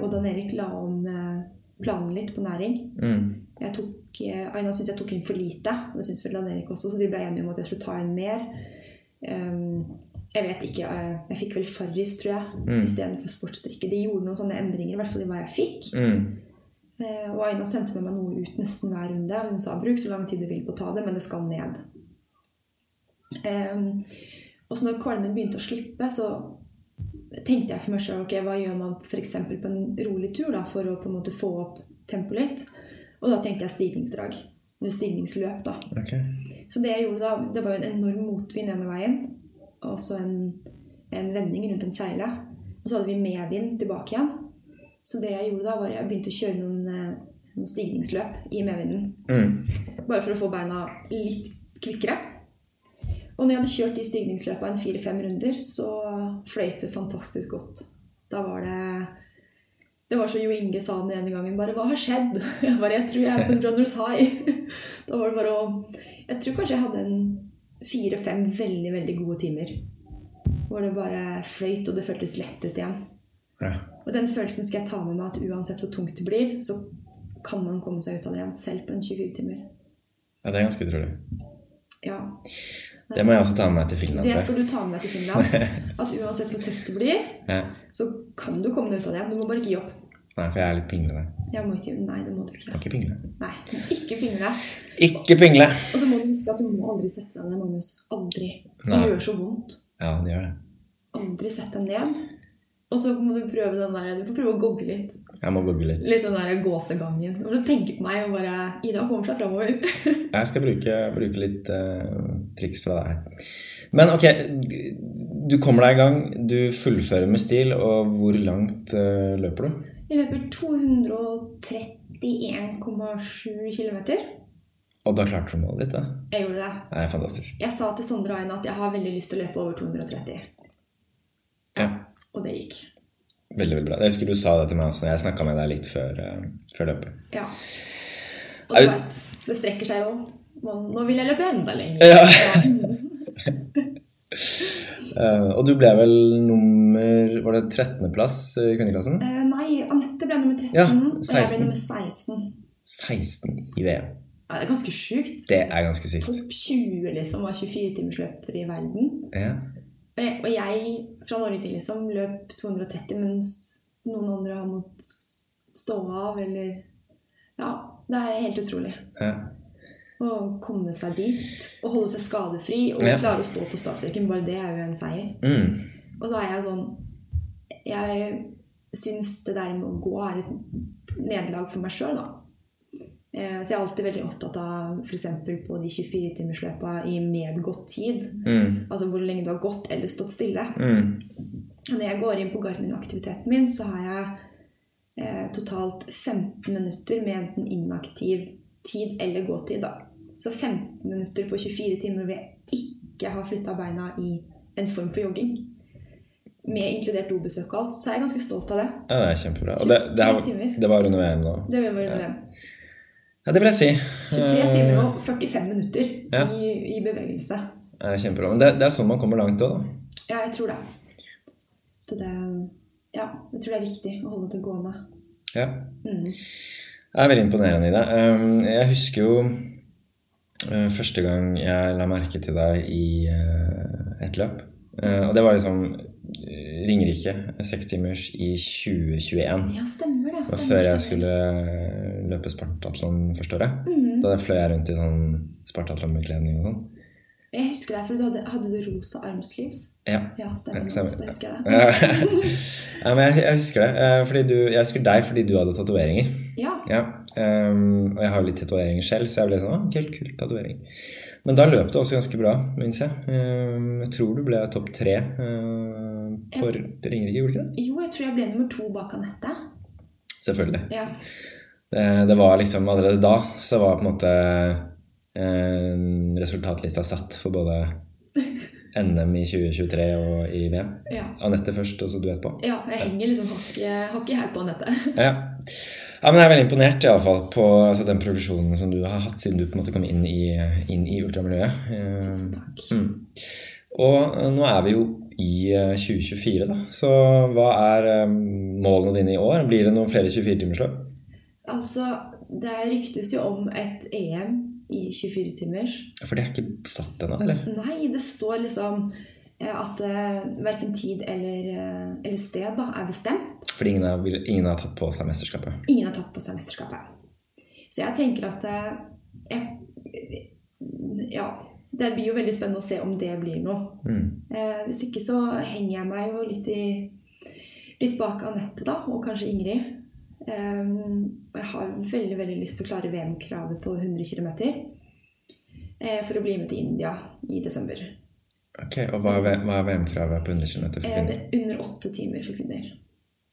og Dan Erik la om eh, planen litt på næring. Mm. Jeg tok, eh, Aina syntes jeg tok inn for lite, og det syntes vel Dan Erik også, så de ble enige om at jeg skulle ta inn mer. Um, jeg vet ikke, eh, jeg fikk vel Farris, tror jeg, Mm. istedenfor sportsdrikke. De gjorde noen sånne endringer, i hvert fall i hva jeg fikk. Mm. Eh, og Aina sendte med meg noe ut nesten hver runde. Hun sa bruk så lang tid du vil på å ta det, men det skal ned. Um, og så når kvalmen begynte å slippe, så tenkte jeg for meg sjøl ok, hva gjør man f.eks. på en rolig tur da, for å på en måte få opp tempoet litt. Og da tenkte jeg stigningsdrag. Eller stigningsløp, da. Okay. Så det jeg gjorde da, det var jo en enorm motvind ene veien. Og så en, en vending rundt en seile. Og så hadde vi medvind tilbake igjen. Så det jeg gjorde da, var jeg begynte å kjøre noen, eh, noen stigningsløp i medvinden. Mm. Bare for å få beina litt kvikkere. Og når jeg hadde kjørt de stigningsløpa en fire-fem runder, så fløyt det fantastisk godt. Da var det Det var så Jo Inge sa den ene gangen bare 'Hva har skjedd?' (laughs) Jeg bare 'Jeg tror jeg er på en runners high'. (laughs) Da var det bare å Jeg tror kanskje jeg hadde en fire-fem veldig, veldig gode timer. Hvor det bare fløyt, og det føltes lett ut igjen. Ja. Og den følelsen skal jeg ta med meg at uansett hvor tungt det blir, så kan man komme seg ut av det igjen, selv på en 24 timer. ja, det er ganske utrolig. Ja. Det må jeg også ta med meg til Finland. Det skal du ta med deg til Finland. (laughs) At uansett hvor tøft det blir, Ja. så kan du komme deg ut av det. Du må bare ikke gi opp. Nei, for jeg er litt pinglete. Nei, det må du ikke. Må ikke pingle. Nei, ikke pingle. Ikke pingle! Og så må du huske at du må aldri sette deg ned, Magnus. Aldri. Det Nei. gjør så vondt. Ja, det gjør det. Aldri sett deg ned. Og så må du prøve den der Du får prøve å gogge litt. Jeg må google litt. Litt den der gåsegangen. Du tenker på meg og bare Ida kommer seg framover. (laughs) Jeg skal bruke, bruke litt uh, triks fra deg. Men ok, du kommer deg i gang. Du fullfører med stil. Og hvor langt uh, løper du? Jeg løper 231,7 km. Og da klarte du målet ditt, da? Jeg gjorde det. Det er fantastisk. Jeg sa til Sondre Aina at jeg har veldig lyst til å løpe over 230. Ja. Og det gikk. Veldig, veldig bra. Jeg husker du sa det til meg også. når Jeg snakka med deg litt før, uh, før løpet. Ja. Og du Er- vet, det strekker seg jo. Nå vil jeg løpe enda lenger. Ja. (laughs) Eh, og du ble vel nummer Var det 13.-plass i kvinneklassen? Uh, nei, Anette ble nummer 13, Ja, og jeg ble nummer 16. 16 i VM. Ja, det er ganske sjukt. Det er ganske sykt. Topp 20 liksom var 24-timersløpere i verden. Ja. Og jeg, fra Norge liksom løp 230, mens noen andre har måttet stå av, eller Ja, det er helt utrolig. Ja. Å komme seg dit og holde seg skadefri og Ja. klare å stå på startstreken, bare det er jo en seier. Mm. Og så er jeg sånn Jeg syns det der med å gå er et nederlag for meg sjøl, da. Eh, Så jeg er alltid veldig opptatt av f.eks. på de 24-timersløpa i medgått tid. Mm. Altså hvor lenge du har gått eller stått stille. Mm. Når jeg går inn på Garmin-aktiviteten min, så har jeg eh, totalt 15 minutter med enten inaktiv tid eller gåtid. da. Så 15 minutter på 24 timer hvor jeg ikke har flytta beina i en form for jogging. Med inkludert dobesøk og alt. Så er jeg ganske stolt av det. Ja, det er kjempebra. Og det, det, det, 23 det var under VM nå. Det var under VM. Ja, det vil jeg si. 23 timer og 45 minutter Ja. i, i bevegelse. Det er kjempebra. Men det, det er sånn man kommer langt òg, da. Ja, jeg tror det. Så det Ja, jeg tror det er viktig å holde det gående. Ja. Mm. Det er veldig imponerende i det. Um, Jeg husker jo uh, første gang jeg la merke til deg i uh, et løp. Og det var liksom Ringerike, seks timers i 2021. Ja, stemmer det. Stemmer, før jeg skulle løpe Spartatlon første året. Mm. Da fløy jeg rundt i sånn spartatlonbekledning og sånn. Jeg husker det, for du hadde, hadde du rosa armsleeves? Ja. Ja, stemmer. Ja, stemmer. Det husker jeg ja, (laughs) men jeg, jeg husker det. eh, Fordi du, jeg husker deg fordi du hadde tatoveringer. Ja. Ja, Um, og jeg har jo litt tatoveringer selv, så jeg ble sånn, ah, helt kult tatovering. Men da løp det også ganske bra, minnes jeg. Um, jeg tror du ble topp tre uh, på Ringerike, gjorde du ikke det? Jo, jeg tror jeg ble nummer to bak Anette. Selvfølgelig. Ja. Det, det var liksom allerede da, så var på en måte eh, resultatlista satt for både NM i 2023 og i VM. Ja. Anette først, og så du etterpå. ja, jeg henger liksom hakket i her på Anette. (laughs) Ja. ja, men jeg er veldig imponert i alle fall på altså, den progresjonen som du har hatt siden du på en måte kom inn i, inn i ultramiljøet. Eh, Tusen takk. Mm. Og eh, nå er vi jo i eh, 2024, da. Så hva er eh, målene dine i år? Blir det noen flere 24-timersløp? Altså, det ryktes jo om et EM i 24 timers. For det er ikke satt ennå, eller? Nei, det står liksom eh, at uh, verken tid eller, uh, eller sted da, er bestemt. For ingen har, ingen har tatt på seg mesterskapet. Ingen har tatt på seg mesterskapet. Så jeg tenker at uh, jeg, Ja. Det blir jo veldig spennende å se om det blir noe. Mm. Uh, hvis ikke så henger jeg meg jo litt, i, litt bak Anette, da, og kanskje Ingrid. Um, og jeg har veldig veldig lyst til å klare VM-kravet på 100 km. Uh, for å bli med til India i desember. Ok, Og hva er, er VM-kravet på 100 km for Eh, kvinner? er under åtte timer for kvinner.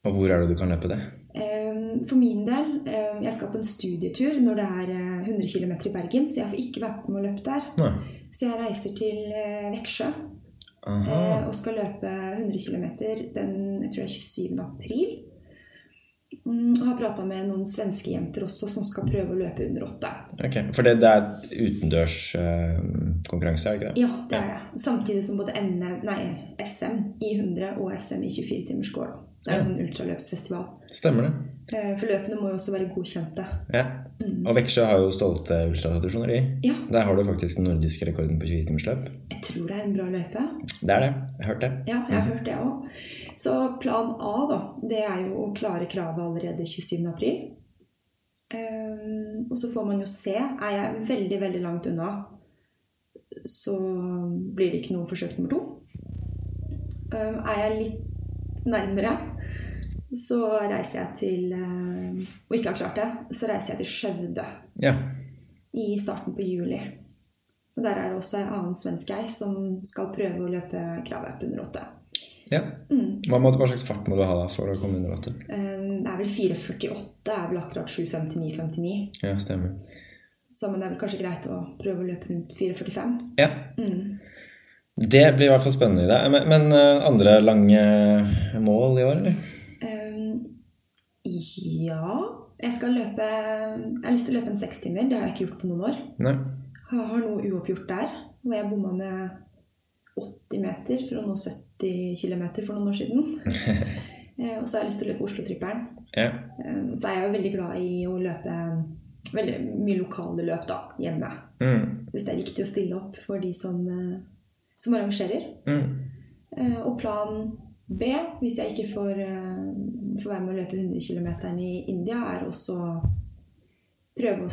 Og hvor er det du kan løpe det? Um, for min del, um, jeg skal på en studietur når det er eh, 100 km i Bergen, så jeg får ikke være med å løpe der. Nei. Så jeg reiser til eh, Veksjø eh, og skal løpe 100 km den jeg tror det er 27. april. Mm, og har prata med noen svenske jenter også som skal prøve å løpe under åtte. Ok, For det, det er utendørs uh, konkurranse, er det ikke det? Ja, det er det. Samtidig som både NM, nei, SM i 100 og SM i 24 timers går. Det er en sånn ultraløpsfestival. Stemmer det. Eh, For løpene må jo også være godkjente. Ja. Mm. Og Veksjø har jo stolte ultratradisjoner i. Ja, Der har du faktisk den nordiske rekorden på 20-timersløp. jeg tror det er en bra løype. Det er det. Jeg har hørt det. Ja, jeg har hørt det òg. Så plan A, da, det er jo å klare kravet allerede 27. april. Ehm, og så får man jo se. Er jeg veldig, veldig langt unna, så blir det ikke noe forsøk nummer to. Um, er jeg litt nærmere, så reiser jeg til ehm, Og ikke har klart det, så reiser jeg til Skjøvde Ja. i starten på juli. Og Der er det også en annen svensk ei som skal prøve å løpe kravet under åtte. ja. Mm. Hva, må, hva slags fart må du ha da for å komme under åtte? Um, Det er vel 4,48, Det er vel akkurat 7,59,59. Ja, stemmer. Så men det er vel kanskje greit å prøve å løpe rundt 4,45. Ja. Mm. Det blir i hvert fall spennende i det. Men, men eh, andre lange mål i år, eller? Um, ja Jeg skal løpe Jeg har lyst til å løpe en sekstimer. Det har jeg ikke gjort på noen år. Nei. Jeg har noe uoppgjort der, hvor jeg bomma med 80 meter for å nå 70 km for noen år siden. (laughs) Eh, Og så har jeg lyst til å løpe Oslo-trippelen. Ja. Um, Så er jeg jo veldig glad i å løpe veldig mye lokale løp da, hjemme. Mm. Syns det er viktig å stille opp for de som, eh, som arrangerer. Mm. Eh, Og plan B, hvis jeg ikke får, eh, får være med å løpe 100 km i India, er også prøve å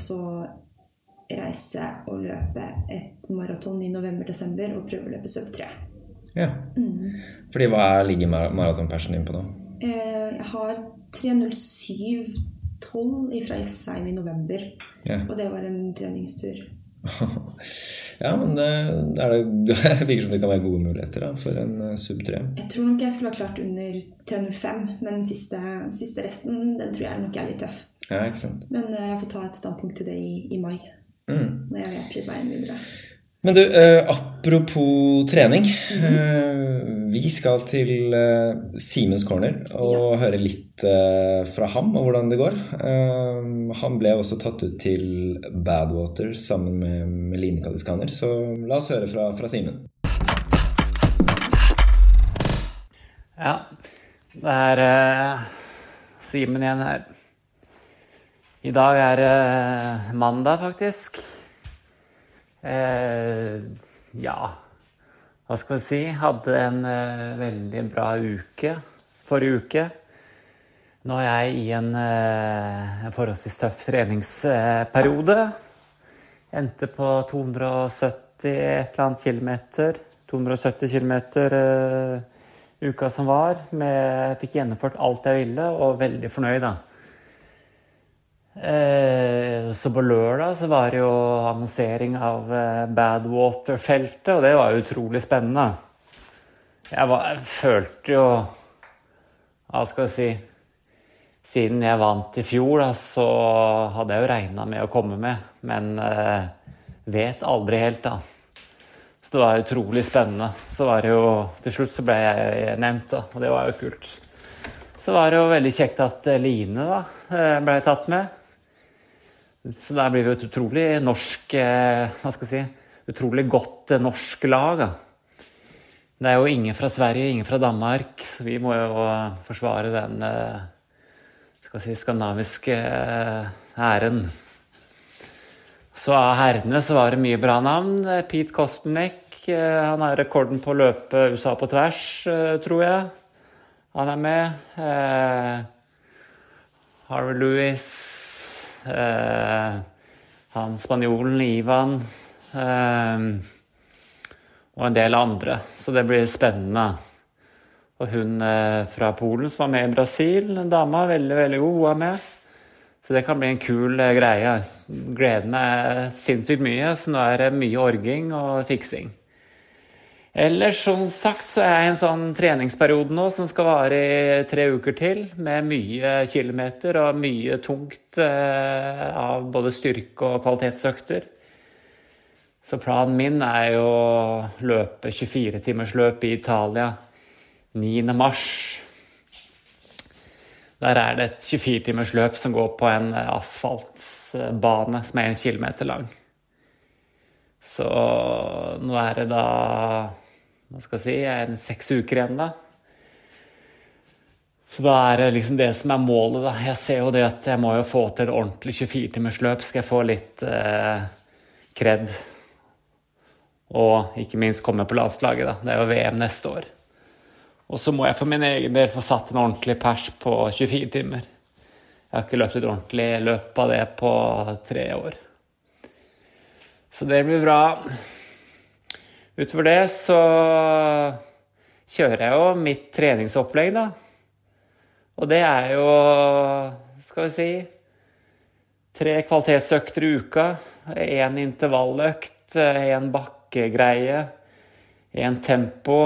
reise og løpe et maraton i november-desember og prøve å løpe sub 3. Ja. Fordi hva er, ligger mar- maratonpersen din på nå? Eh, Jeg har 3.07,12 fra Jessheim i november, Ja. og det var en treningstur. (laughs) ja, men det, er det, (laughs) det virker som det kan være gode muligheter da, for en eh, sub 3. Jeg tror nok jeg skulle ha klart under 3.05, men siste, siste resten den tror jeg nok er litt tøff. Ja, ikke sant. Men eh, jeg får ta et standpunkt til det i, i mai, Mm. når jeg vet litt veien videre. Men du, eh, apropos trening. eh, vi skal til eh, Simens Corner og høre litt eh, fra ham og hvordan det går. Eh, han ble også tatt ut til Badwater sammen med, Meline Kadiskaner, så la oss høre fra, fra Simen. Ja, det er uh, Simen igjen her. I dag er det mandag, faktisk. Eh, ja, hva skal vi si? Hadde en eh, veldig bra uke forrige uke. Nå er jeg i en, eh, forholdsvis tøff treningsperiode. Endte på 270 et eller annet kilometer. 270 km eh, uka som var. Med, fikk gjennomført alt jeg ville, og veldig fornøyd, da. Eh, så på lørdag så var det jo annonsering av eh, Badwater-feltet, og det var utrolig spennende. Jeg, var, jeg følte jo Hva skal jeg si Siden jeg vant i fjor, da, så hadde jeg jo regna med å komme med, men eh, vet aldri helt, da. Så det var utrolig spennende. Så var det jo Til slutt så ble jeg nevnt, da, og det var jo kult. Så var det jo veldig kjekt at Line da ble tatt med. Så der blir vi et utrolig norsk eh, Hva skal jeg si Utrolig godt eh, norsk lag. Da. Det er jo ingen fra Sverige, ingen fra Danmark, så vi må jo forsvare den eh, skal si, skandinaviske æren. Så av herrene så var det mye bra navn. Pete Kostenek, han har rekorden på å løpe USA på tvers, tror jeg. Han er med. Harvey Lewis. Eh, han spanjolen Ivan. Eh, og en del andre. Så det blir spennende. Og hun eh, fra Polen som var med i Brasil, en dame, veldig, veldig god, hun er med. Så det kan bli en kul greie. Gleder meg sinnssykt mye, så nå er det mye orging og fiksing. Ellers som sagt så er jeg i en sånn treningsperiode nå som skal vare i tre uker til, med mye kilometer og mye tungt eh, av både styrke og kvalitetsøkter. Så planen min er jo å løpe 24-timersløp i Italia 9. mars. Der er det et 24-timersløp som går på en asfaltbane som er en kilometer lang. Så nå er det da hva skal jeg si, en seks uker igjen, da. Så da er det liksom det som er målet, da. Jeg ser jo det at jeg må jo få til et ordentlig 24-timersløp. Skal jeg få litt eh, kred. Og ikke minst komme på landslaget, da. Det er jo VM neste år. Og så må jeg for min egen del få satt en ordentlig pers på 24 timer. Jeg har ikke løpt et ordentlig løp av det på tre år. Så det blir bra. Utover det så kjører jeg jo mitt treningsopplegg, da. Og det er jo, skal vi si Tre kvalitetsøkter i uka. Én intervalløkt, én bakkegreie, én tempo.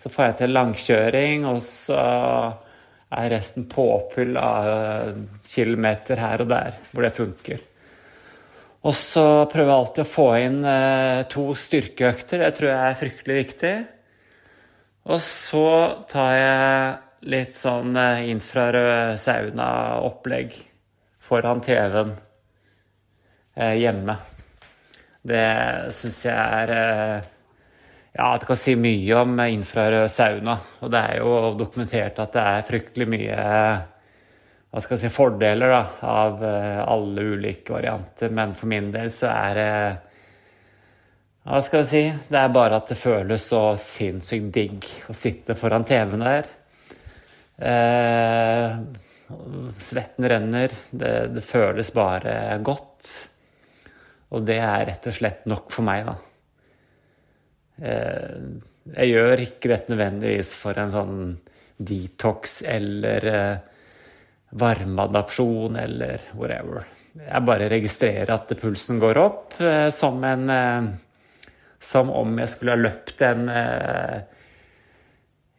Så får jeg til langkjøring, og så er resten påfyll av kilometer her og der hvor det funker. Og så prøver jeg alltid å få inn eh, to styrkeøkter. Det tror jeg er fryktelig viktig. Og så tar jeg litt sånn eh, infrarød sauna-opplegg foran TV-en eh, hjemme. Det syns jeg er Ja, det kan si mye om infrarød sauna. Og det er jo dokumentert at det er fryktelig mye hva skal jeg si, fordeler da, av eh, alle ulike varianter, men for min del så er det Hva skal jeg si? Det er bare at det føles så sinnssykt digg å sitte foran TV-en der. Eh, svetten renner. Det, det, føles bare godt. Og det er rett og slett nok for meg, da. Eh, jeg gjør ikke dette nødvendigvis for en sånn detox eller eh, varmeadapsjon eller whatever. Jeg bare registrerer at pulsen går opp, eh, som en eh, Som om jeg skulle ha løpt en eh,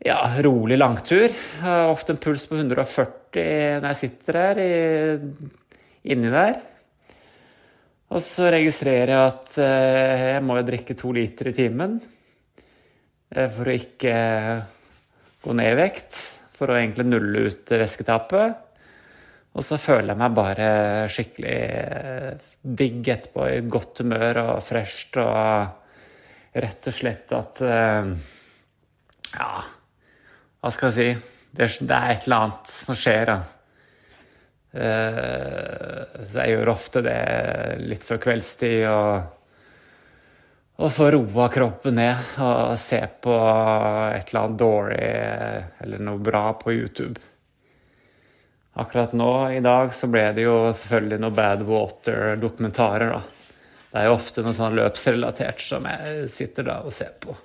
ja, rolig langtur. Jeg har ofte en puls på 140 når jeg sitter der inni der. Og så registrerer jeg at jeg må drikke to liter i timen for å ikke gå ned i vekt. For å egentlig nulle ut væsketapet. Og så føler jeg meg bare skikkelig eh, digg etterpå, i godt humør og fresht og rett og slett at eh, Ja, hva skal jeg si? Det er et eller annet som skjer, da. Eh, så jeg gjør ofte det litt før kveldstid og og få roa kroppen ned og se på et eller annet dårlig eller noe bra på YouTube. Akkurat nå i dag så ble det jo selvfølgelig noen Bad Water-dokumentarer, da. Det er jo ofte noe sånn løpsrelatert som jeg sitter da og ser på.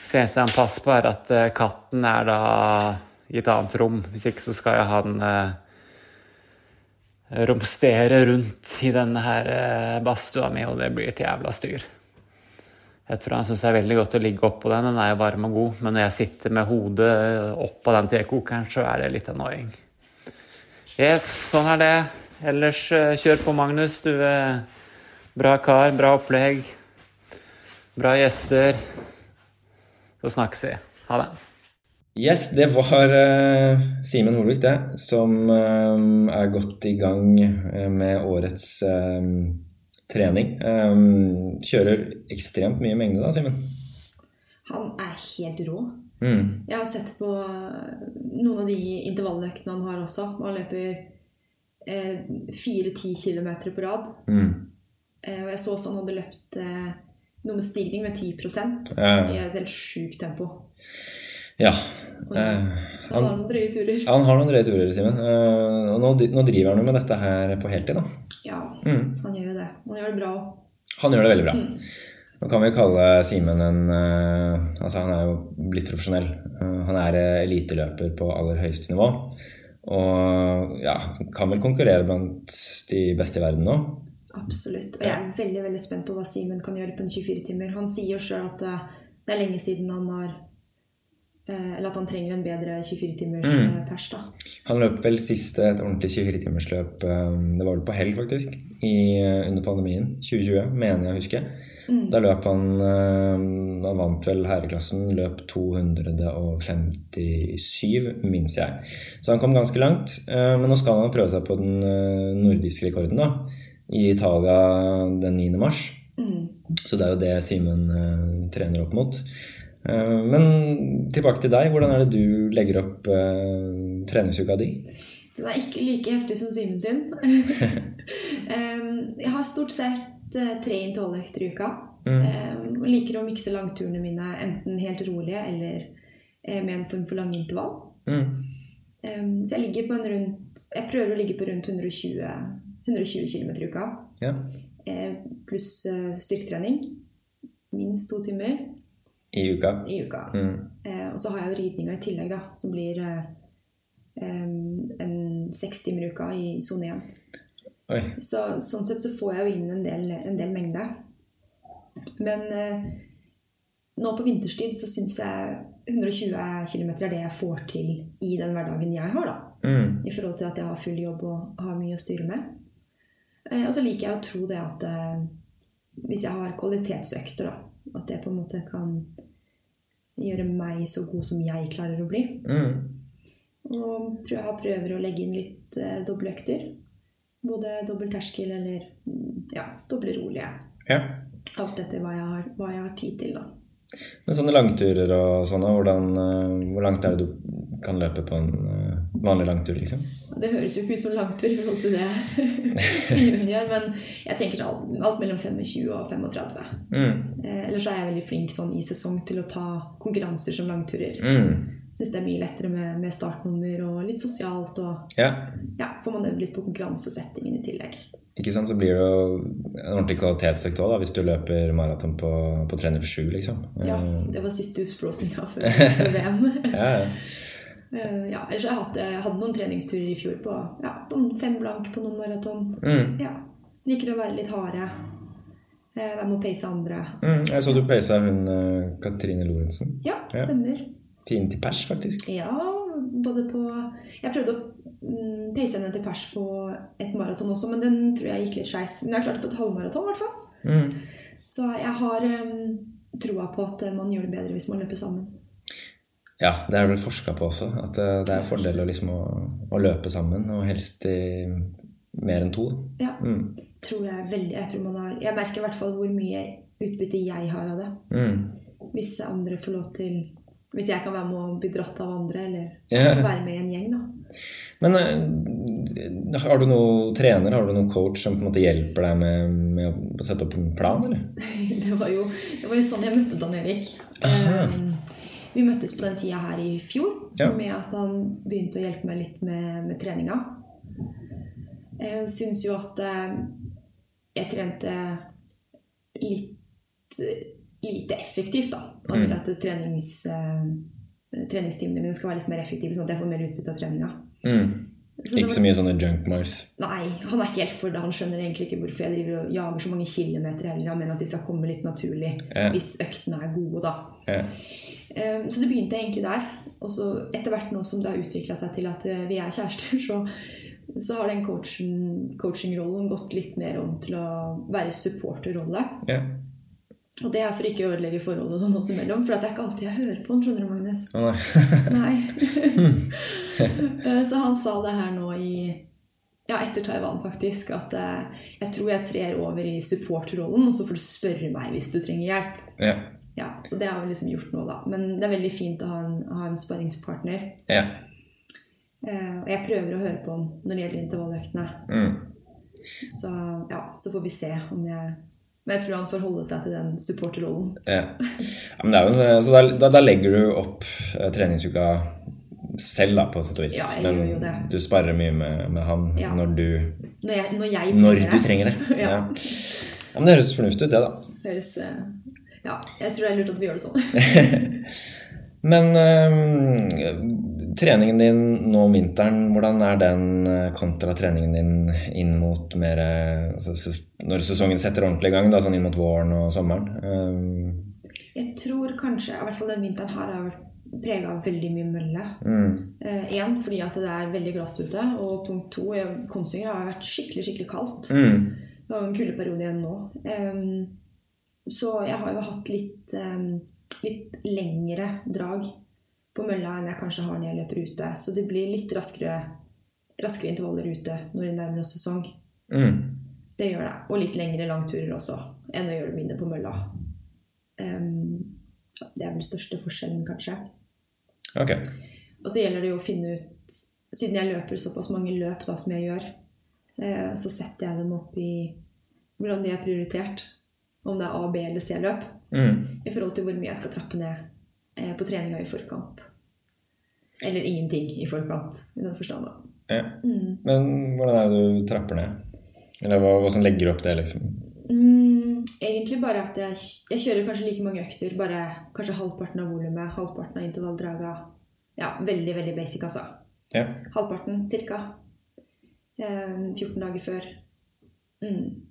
Så eneste jeg må passe på, er at eh, katten er da i et annet rom. Hvis ikke så skal han eh, romstere rundt i denne her eh, badstua mi, og det blir et jævla styr. Jeg tror han syns det er veldig godt å ligge oppå den, den er jo varm og god. Men når jeg sitter med hodet oppå den tekokeren, så er det litt annoying. Yes, sånn er det. Ellers eh, kjør på, Magnus. Du er bra kar, bra opplegg. Bra gjester. Så snakkes vi. Ha det. Yes, det var uh, Simen Holvik, det, som uh, er godt i gang med årets trening. Um, kjører ekstremt mye mengde da, Simen? Han er helt rå. Mm. Jeg har sett på noen av de intervalløktene han har også. Han løper eh, kilometer på rad. Mm. Eh, og jeg så også han hadde løpt eh, noe med stigning med 10 ja. i et helt sjukt tempo. Ja. Og, han har noen drøye turer. Ja, Han har noen drøye turer, Simen. og nå, nå, driver han jo med dette her på heltid, da. Ja, mm. han gjør jo det. Han gjør det bra òg. Han gjør det veldig bra. Mm. Nå kan vi kalle Simen en uh, Altså, han er jo blitt profesjonell. Uh, han er eliteløper på aller høyeste nivå. Og ja, kan vel konkurrere blant de beste i verden nå. Absolutt. Og jeg er veldig veldig spent på hva Simen kan gjøre på en 24 timer. Han sier jo sjøl at det er lenge siden han har eller at han trenger en bedre 24-timers mm. pers. da. Han løp vel siste et ordentlig 24-timersløp, det var vel på helg, faktisk, i, under pandemien 2020, mener jeg å huske. Mm. Da løp han eh, Han vant vel herreklassen, løp 257, minnes jeg. Så han kom ganske langt. Eh, men nå skal han prøve seg på den eh, nordiske rekorden, da. I Italia den 9. mars. Mm. Så det er jo det Simen trener opp mot. Men tilbake til deg. Hvordan er det du legger opp treningsuka di? Den er ikke like heftig som Simen sin. (laughs) (laughs) jeg har stort sett tre intervalløkter i uka. Mm. Um, liker å mikse langturene mine enten helt rolige eller uh, med en form for lang intervall. Mm. Um, så jeg ligger på en rundt Jeg prøver å ligge på rundt 120, 120 km i uka. Ja. Uh, pluss uh, styrketrening. Minst to timer. I uka. I uka. Mm. og så har jeg jo ridninga i tillegg, da, som blir um, en seks timer i uka i sone 1. Så, sånn sett så får jeg jo inn en del, en del mengde. Men eh, nå på vinterstid så syns jeg 120 km er det jeg får til i den hverdagen jeg har, da. Mm. I forhold til at jeg har full jobb og har mye å styre med. Eh, og så liker jeg å tro det at eh, hvis jeg har kvalitetsøkter, da, at det på en måte kan gjøre meg så god som jeg klarer å bli. Mm. Og prøver, prøver å legge inn litt eh, dobbeltøkter. Både dobbel terskel eller ja, doble rolige. Ja. Alt etter hva jeg, har, hva jeg har tid til, da. Men sånne langturer og sånne, hvordan, eh, hvor langt er det du kan løpe på en eh, vanlig langtur, liksom? Det høres jo ikke ut som langtur i forhold til det (laughs) Simen gjør, men jeg tenker alt, alt mellom 25 og 35. Mm. Eh, ellers er jeg veldig flink sånn i sesong til å ta konkurranser som langturer. Mm. Syns det er mye lettere med, med startnummer og litt sosialt. Og Ja. ja, får man øvd litt på konkurransesettingen i tillegg. Ikke sant, så blir det jo en ordentlig kvalitetsøkt òg, hvis du løper maraton på, på 307, liksom. Ja, Eh, Det var siste utblåsninga før, VM. (laughs) ja, ja. Eh, ja, ellers jeg hatt, jeg hadde noen treningsturer i fjor på ja, sånn fem blank på noen maraton. Mm. Ja, Liker å være litt harde. Jeg Være med å pace andre. Mm. Jeg så du pacet hun eh, Katrine Lorentzen. Ja, Ja. stemmer. Tiende til pers, faktisk. Ja, både på Jeg prøvde å mm, pace henne til pers på et maraton også, men den tror jeg gikk litt skeis. Men jeg klarte på et halvmaraton, i hvert fall. Mm. Så jeg har um, troa på at eh, man gjør det bedre hvis man løper sammen. Ja, det er vel forska på også, at eh, det er en fordel å, liksom, å, å løpe sammen, og helst i mer enn to. Ja, Mm. tror jeg veldig Jeg tror man har Jeg merker i hvert fall hvor mye utbytte jeg har av det. Mm. Hvis andre får lov til Hvis jeg kan være med å bli dratt av andre, eller Ja. være med i en gjeng, da. Men eh, har du noen trener, har du noen coach som på en måte hjelper deg med, med å sette opp en plan, eller? (laughs) Det var jo, det var jo sånn jeg møtte Dan Erik. Um, vi møttes på den tida her i fjor Ja. med at han begynte å hjelpe meg litt med, med treninga. Jeg syns jo at eh, jeg trente litt eh, lite effektivt, da. Mm. vil at trenings, eh, treningstimene mine skal være litt mer effektive, sånn at jeg får mer utbytte av treninga. Mm. Så Ikke var- så mye sånne junk miles. Nei, han er ikke helt for det. Han skjønner egentlig ikke hvorfor jeg driver og jager så mange kilometer heller. Han mener at de skal komme litt naturlig yeah. hvis øktene er gode, da. Yeah. Um, Så det begynte egentlig der. Og så etter hvert nå som det har utvikla seg til at eh, vi er kjærester, (laughs) så, så har den coachingrollen coaching-rollen gått litt mer om til å være supporterrolle. ja. Og det er for ikke å ødelegge forholdet sånn oss imellom, for det er ikke alltid jeg hører på han, skjønner du, Magnus. Oh, nei. Nei. (laughs) Eh, så han sa det her nå i ja, etter Taiwan, faktisk, at eh, jeg tror jeg trer over i supporterrollen, og så får du spørre meg hvis du trenger hjelp. ja. Ja, Så det har vi liksom gjort nå, da. Men det er veldig fint å ha en, ha en sparringspartner. ja. Eh, og jeg prøver å høre på ham når det gjelder intervalløktene. Mm. Så ja, så får vi se om jeg Men jeg tror han får holde seg til den supporterrollen. Ja. ja men det jo, så da, da, da legger du opp eh, treningsuka selv, da, på sett og vis. Ja, jeg men gjør jo det. du sparer mye med, med han Ja. når du, Når jeg, når jeg når du trenger det. (laughs) Ja, Men det høres fornuftig ut, det, da. Høres eh, Ja, jeg tror det er lurt at vi gjør det sånn. (laughs) Men øh, treningen din nå om vinteren, hvordan er den eh, kontra treningen din inn mot mer eh, altså, Når sesongen setter ordentlig i gang, da, sånn inn mot våren og sommeren? Øh. Jeg tror kanskje, i hvert fall den vinteren her har vært prega av veldig mye mølle. mm, uh, fordi at det er veldig glatt ute, og punkt to ja, Kongsvinger har vært skikkelig skikkelig kaldt. mm, Det var en kuldeperiode igjen nå. Um, så jeg har jo hatt litt, em, litt lengre drag på mølla enn jeg kanskje har når jeg løper ute. Så det blir litt raskere, raskere intervaller ute når det nærmer oss sesong. mm. Det gjør det. Og litt lengre langturer også enn å gjøre det mine på mølla. Um, det er vel største forskjellen, kanskje. Okay. Og så gjelder det jo å finne ut Siden jeg løper såpass mange løp da, som jeg gjør, eh, så setter jeg dem opp i hvordan de er prioritert. Om det er A, B eller C-løp. Mm. I forhold til hvor mye jeg skal trappe ned eh, på treninga i forkant. Eller ingenting i forkant, i den forstand. Ja. Mm. Men hvordan er det du trapper ned? Eller hva, hva som legger opp det, liksom? Mm, egentlig bare at jeg, jeg kjører kanskje like mange økter, bare kanskje halvparten av volumet, halvparten av intervalldraga. Ja, veldig, veldig basic, altså. Ja. Halvparten, cirka. Eh, 14 dager før. Mm.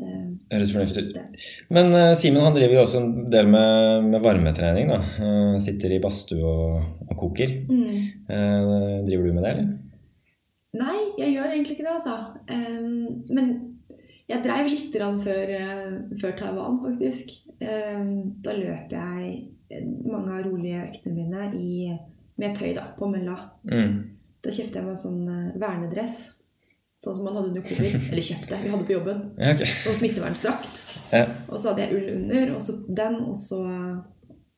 Det, Høres fornuftig ut. Men uh, Simen han driver jo også en del med, med varmetrening. da. Uh, sitter i badstue og, og koker. Mm. Uh, driver du med det, eller? Nei, jeg gjør egentlig ikke det, altså. Um, men jeg dreiv litt før, eh, før Taiwan, faktisk. Um, da løp jeg eh, mange av rolige øktene mine i, med tøy da, på mølla. Mm. Da kjøpte jeg meg en sånn eh, vernedress. Sånn som man hadde under covid. Eller kjøpte. Vi hadde på jobben. Ja, ok. Sånn smittevernstrakt. Ja. Og så hadde jeg ull under, og så den, og så,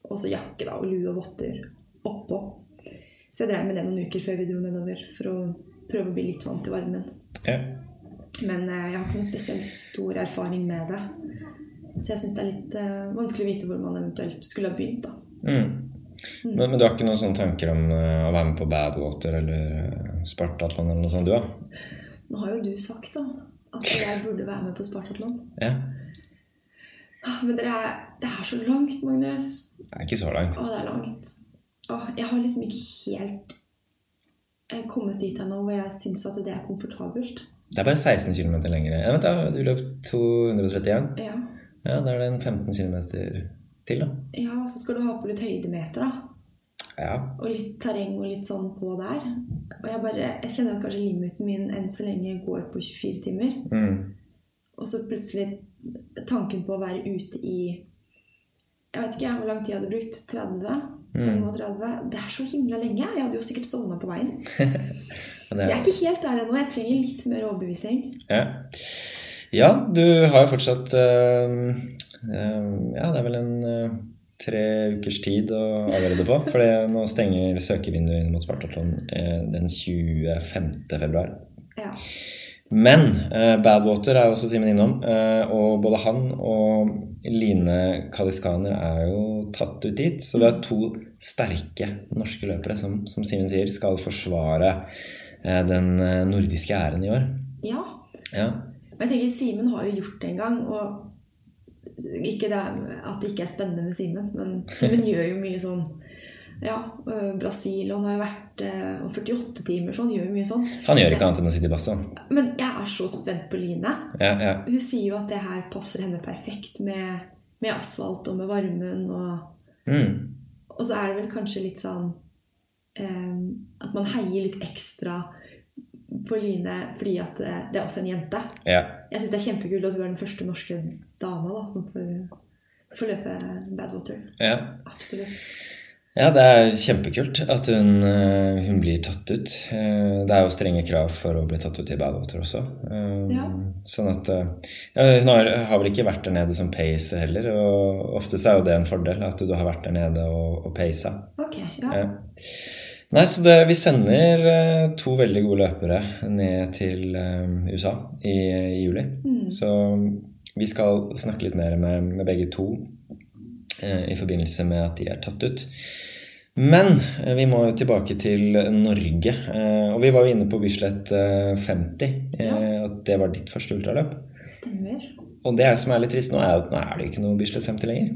og så jakke da, og lue og votter oppå. Så jeg drev med det noen uker før vi dro nedover, for å prøve å bli litt vant til varmen. Ja. Men eh, jeg har ikke noen spesielt stor erfaring med det. Så jeg syns det er litt eh, vanskelig å vite hvor man eventuelt skulle ha begynt. da. Mm. Men, men du har ikke noen sånne tanker om uh, å være med på Badwater eller uh, Spartatlon eller noe sånt, du, da? Nå har jo du sagt da, at (laughs) jeg burde være med på Spartatlon. Ja. Ah, Men dere er, det er så langt, Magnus. Det er ikke så langt. Å, det er langt. Å, jeg har liksom ikke helt eh, kommet dit ennå hvor jeg syns at det er komfortabelt. Det er bare 16 km lenger. Ja, vent, da. Du løp 231. Ja, Ja, da er det en 15 km til, da. ja så skal du ha på litt høydemeter, da. Ja. Og litt terreng og litt sånn på der. Og jeg bare, jeg kjenner at kanskje limiten min enn så lenge går på 24 timer. Mm. Og så plutselig tanken på å være ute i Jeg vet ikke hvor lang tid jeg hadde brukt. 30? Mm. 30. Det er så himla lenge. Jeg hadde jo sikkert sovna på veien. (laughs) Så jeg er, ikke helt der ennå. Jeg trenger litt mer overbevisning. ja. ja, du har jo fortsatt øh, øh, Ja, det er vel en eh, tre ukers tid å avgjøre det på. For nå stenger søkevinduet inn mot Spartatlon eh, den 25. februar. Ja. Men eh, Badwater er jo også Simen innom, eh, og både han og Line Kaliskaner er jo tatt ut dit. Så det er to sterke norske løpere som, som Simen sier, skal forsvare eh, den eh, nordiske æren i år. ja. Ja. Og jeg tenker Simen har jo gjort det en gang. Og ikke det at det ikke er spennende med Simen, men Simen gjør jo mye sånn Ja, øh, Brasil, og han har jo vært øh, og 48 timer, så han gjør jo mye sånn. Han gjør ikke annet enn å sitte i badstue. Men jeg er så spent på Line. Ja, ja. Hun sier jo at det her passer henne perfekt med, med asfalt og med varmen. Og, Mm. og så er det vel kanskje litt sånn eh, at man heier litt ekstra på Line fordi at det, er også en jente. ja. Jeg syns det er kjempekult at hun er den første norske dama da, som får, får løpe Badwater. ja. Absolutt. Ja, det er kjempekult at hun, eh, hun blir tatt ut. Eh, Det er jo strenge krav for å bli tatt ut i Badwater også. Eh, Ja. Sånn at ja, Hun har, har vel ikke vært der nede som pacer heller, og ofte så er jo det en fordel at du har vært der nede og, og paisa. Ok, ja. Nei, så det, vi sender eh, to veldig gode løpere ned til eh, USA i, i juli. Mm. Så vi skal snakke litt mer med, med begge to eh, i forbindelse med at de er tatt ut. Men eh, vi må jo tilbake til Norge. Eh, og vi var jo inne på Bislett eh, 50. Eh, Ja. At det var ditt første ultraløp. Stemmer. Og det som er litt trist nå, er at nå er det ikke noe Bislett 50 lenger.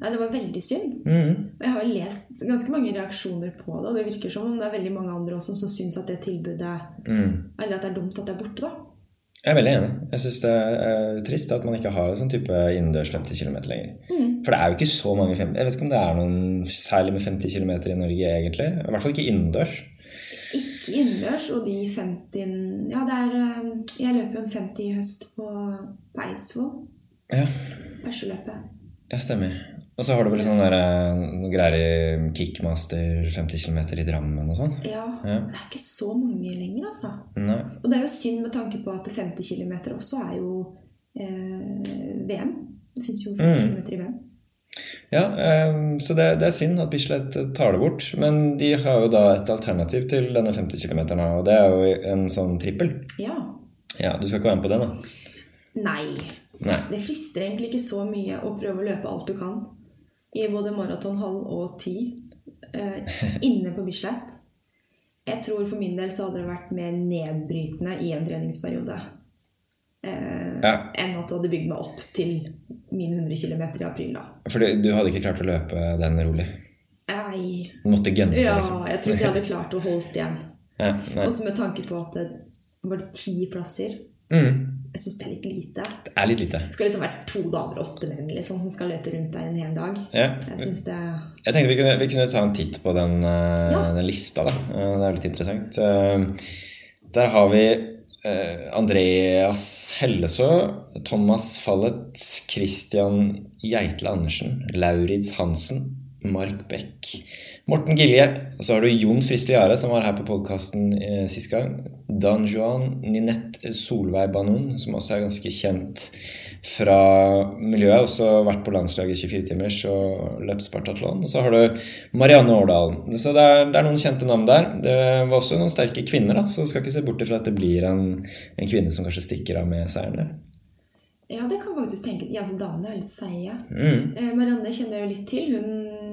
Nei, det var veldig synd. Mm. Og jeg har lest ganske mange reaksjoner på det, og det virker som om det er veldig mange andre også som syns at det tilbudet Mm. Eller at det er dumt at det er borte, da. Jeg er veldig enig. Jeg syns det er trist at man ikke har en sånn type innendørs 50 km lenger. Mm. For det er jo ikke så mange 50 Jeg vet ikke om det er noen særlig med 50 km i Norge, egentlig. I hvert fall ikke innendørs. Ikke innendørs, og de 50 Ja, det er eh, Jeg løper jo en 50 i høst på, på Eidsvoll. Ja, Perseløpet. ja stemmer. Og så har du vel sånn der, eh, greier i Kickmaster 50 km i Drammen og sånn. Ja. Ja. Det er ikke så mange lenger, altså. Nei. Og det er jo synd med tanke på at 50 km også er jo eh, VM. Det fins jo 50 Mm. km i VM. Ja, eh, så det, det er synd at Bislett tar det bort. Men de har jo da et alternativ til denne 50 km, og det er jo en sånn trippel. Ja. Ja, du skal ikke være med på den, da? Nei. Nei. Det frister egentlig ikke så mye å prøve å løpe alt du kan i både maraton, halv og ti eh, inne på Bislett. Jeg tror for min del så hadde det vært mer nedbrytende i en treningsperiode eh, Ja. enn at det hadde bygd meg opp til mine 100 km i april, da. For du hadde ikke klart å løpe den rolig? Nei. Du måtte gønne Ja, liksom? jeg tror ikke jeg hadde (laughs) klart å holde igjen. Ja. Også med tanke på at det var det ti plasser. Mm, Jeg syns det er litt lite. det er litt lite. Det skal liksom være to damer og åtte menn liksom, som skal løpe rundt der en hel dag. Ja. Jeg synes det Jeg tenkte vi kunne, vi kunne ta en titt på den, eh, Ja. den lista, da. Eh, Det er litt interessant. Eh, Der har vi Andreas Hellesø, Thomas Fallet, Christian Geitle Andersen, Lauritz Hansen, Mark Beck, Morten Gilje. Og så har du Jon Friisle Jare, som var her på podkasten eh, sist gang. Dan Juan Ninette Solveig Banoun, som også er ganske kjent fra miljøet. Også vært på landslaget 24-timers og løpt Spartatlon. Og så har du Marianne Årdalen. Så det er, det er, noen kjente navn der. Det var også noen sterke kvinner, da, så skal ikke se bort ifra at det blir en, en kvinne som kanskje stikker av med seieren der. Ja, det kan faktisk tenke. Ja, altså, damene er litt seige. Mm. Eh, Marianne kjenner jeg jo litt til. Hun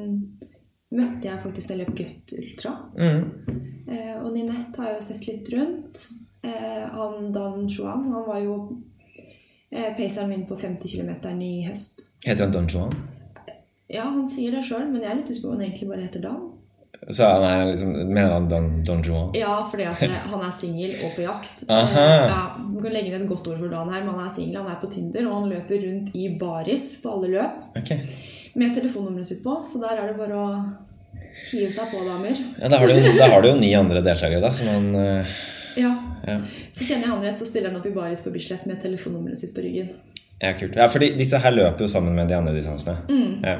møtte jeg faktisk da Gutt Ultra. Mm. Eh, og Ninette har jeg jo sett litt rundt. Eh, han Dan Juan, han var jo eh, paceren min på 50 km i høst. Heter han Dan Juan? Ja, han sier det sjøl, men jeg er litt usikker på om han egentlig bare heter Dan. Så han er liksom mer han Don, Don Juan? Ja, fordi (laughs) han er singel og på jakt. Aha. Eh, Ja, man kan legge ned et godt ord for Dan her, men han er singel, han er på Tinder, og han løper rundt i baris på alle løp Ok. Med telefonnummeret sitt på, så der er det bare å hive seg på, damer. Ja, da har, du, da har du jo ni andre deltakere, da, som han uh, Ja. ja. Så kjenner jeg han rett, så stiller han opp i baris på Bislett med telefonnummeret sitt på ryggen. ja, kult. Ja, fordi disse her løper jo sammen med de andre distansene. Mm. Ja.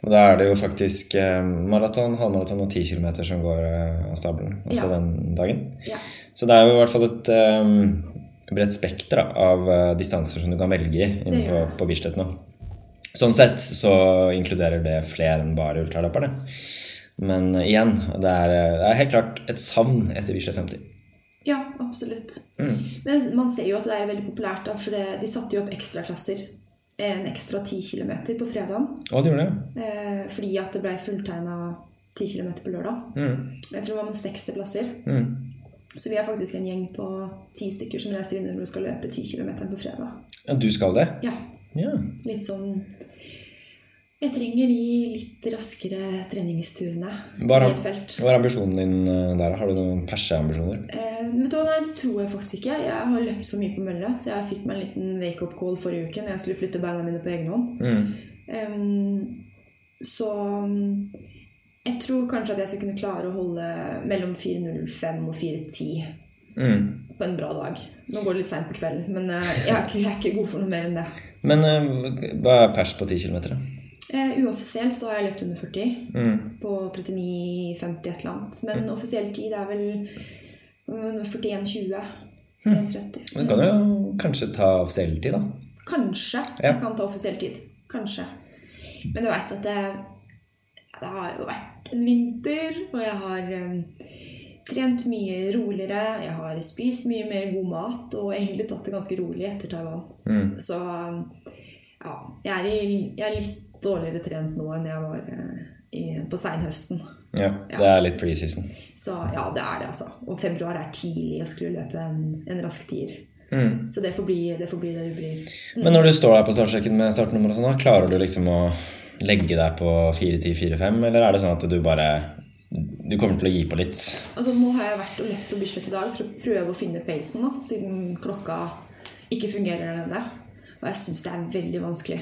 Og da er det jo faktisk eh, maraton, halvmaraton og 10 km som går eh, av stabelen også Ja. den dagen. Ja. Så det er jo i hvert fall et um, bredt spekter av uh, distanser som du kan velge i på, på Bislett nå. Sånn sett så inkluderer det flere enn bare ultraløperne. Men eh, igjen, det er, eh, det er helt klart et savn etter Bislett 50. Ja, absolutt. Mm. Men man ser jo at det er veldig populært, da, for det, de satte jo opp ekstraklasser. En ekstra 10 km på fredagen. Å, de gjorde det? Eh, fordi at det ble fulltegna 10 km på lørdag. Mm. Jeg tror det var med 60 plasser. Mm. Så vi er faktisk en gjeng på ti stykker som reiser inn når vi skal løpe 10 km på fredag. Ja, du skal det? Ja, Ja. litt sånn Jeg trenger de litt raskere treningsturene Hva er, hva er ambisjonen din eh, der? Har du noen perseambisjoner? Eh, vet du hva, nei, Det tror jeg faktisk ikke. Jeg har løpt så mye på mølla, så jeg fikk meg en liten wake-up call forrige uke når jeg skulle flytte beina mine på egen hånd. Mm. Um, så mm, jeg tror kanskje at jeg skal kunne klare å holde mellom 4.05 og 4.10 Mm. på en bra dag. Nå går det litt seint på kvelden, men eh, jeg, er ikke, jeg er ikke god for noe mer enn det. Men eh, hva er pers på 10 km? Eh, uoffisielt så har jeg løpt under 40 Mm. på 39,50 et eller annet. Men offisiell tid er vel mm, 41,20. 41,30. Du kan jo kanskje ta offisiell tid, da. Kanskje Ja. jeg kan ta offisiell tid. Kanskje. Men du veit at det, det har jo vært en vinter, og jeg har um, trent mye roligere. Jeg har spist mye mer god mat og egentlig tatt det ganske rolig etter Taiwan. Mm. Så ja, jeg er, i, jeg er litt dårligere trent nå enn jeg var eh, i, på seinhøsten. Ja, det er litt preseason. Så ja, det er det, altså. Og februar er tidlig å skulle løpe en, en rask tier. Mm. Så det får bli det får bli det du blir. Men når du står der på startsjekken med startnummer og sånn, klarer du liksom å legge deg på 4-10-4-5, eller er det sånn at du bare Du kommer til å gi på litt? Altså, nå har jeg vært og løpt på Bislett i dag for å prøve å finne pacen, da, siden klokka ikke fungerer der nede. Og jeg syns det er veldig vanskelig.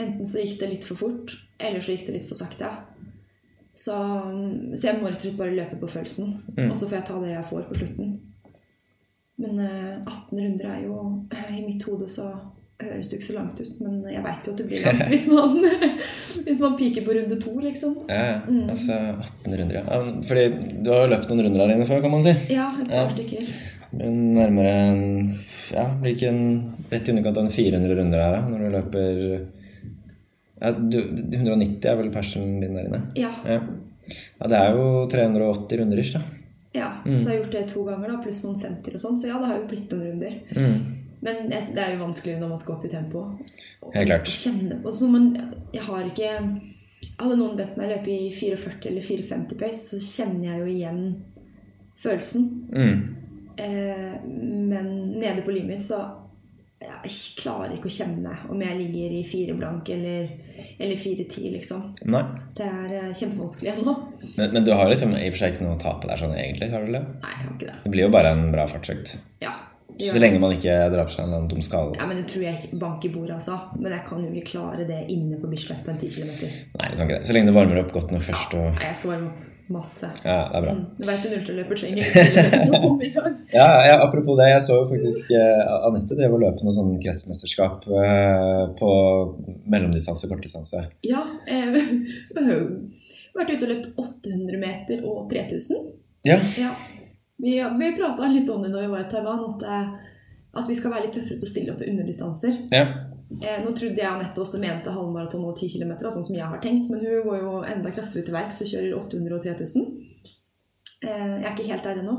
Enten så gikk det litt for fort, eller så gikk det litt for sakte. Så, så jeg må rett og slett bare løpe på følelsen. Mm. Og så får jeg ta det jeg får på slutten. Men eh, 18 runder er jo eh, I mitt hode så høres det ikke så langt ut, men jeg veit jo at det blir langt (laughs) hvis man, (laughs) hvis man piker på runde to, liksom. Ja. Mm. altså 18 runder, ja. ja. Fordi du har jo løpt noen runder der inne før, kan man si. Ja, et par Ja. stykker. Nærmere en Ja, blir ikke en rett i underkant av en 400 runder her, da, når du løper ja, du, 190 er vel persen din der inne? Ja. Ja. ja, det er jo 380 runder ish, da. Ja, Mm. så jeg har gjort det to ganger, da, pluss noen 50 og sånn. Så ja, det har jo blitt noen runder. Mm. Men det er jo vanskelig når man skal opp i tempo. Helt klart. Kjenne på så man, Jeg har ikke Hadde noen bedt meg løpe i 440 eller 450 pace, så kjenner jeg jo igjen følelsen. Mm. Eh, men nede på livet mitt så jeg klarer ikke å kjenne om jeg ligger i fire blank eller, eller fire ti, liksom. Nei. Det er eh, kjempevanskelig ennå. Men, men du har liksom i og for seg ikke noe å tape der sånn egentlig, har du det? Nei, jeg har ikke det. Det blir jo bare en bra fartsøkt. Ja. Så lenge man ikke drar på seg en dum skade. Ja, men det tror jeg ikke bank i bordet, altså. Men jeg kan jo ikke klare det inne på Bislett på en 10 km. Nei, du kan ikke det. Så lenge du varmer opp godt nok først og Nei, jeg skal varme opp masse. Ja, det er bra. Mm. Du vet en ultraløper trenger (laughs) Ja, ja, apropos det, jeg så jo faktisk eh, Anette drev og løp noe sånn kretsmesterskap eh, på mellomdistanse og kortdistanse. Ja. Eh, (laughs) Vært ute og løpt 800 meter og 3000. Ja. Ja. Vi, vi prata litt om det når vi var i Taiwan, at, eh, at vi skal være litt tøffere til å stille opp i underdistanser. ja. Eh, nå trodde jeg Anette også mente halvmaraton og 10 km, sånn som jeg har tenkt, men hun går jo enda kraftigere til verks og kjører 800 og 3000. Eh, jeg er ikke helt der ennå.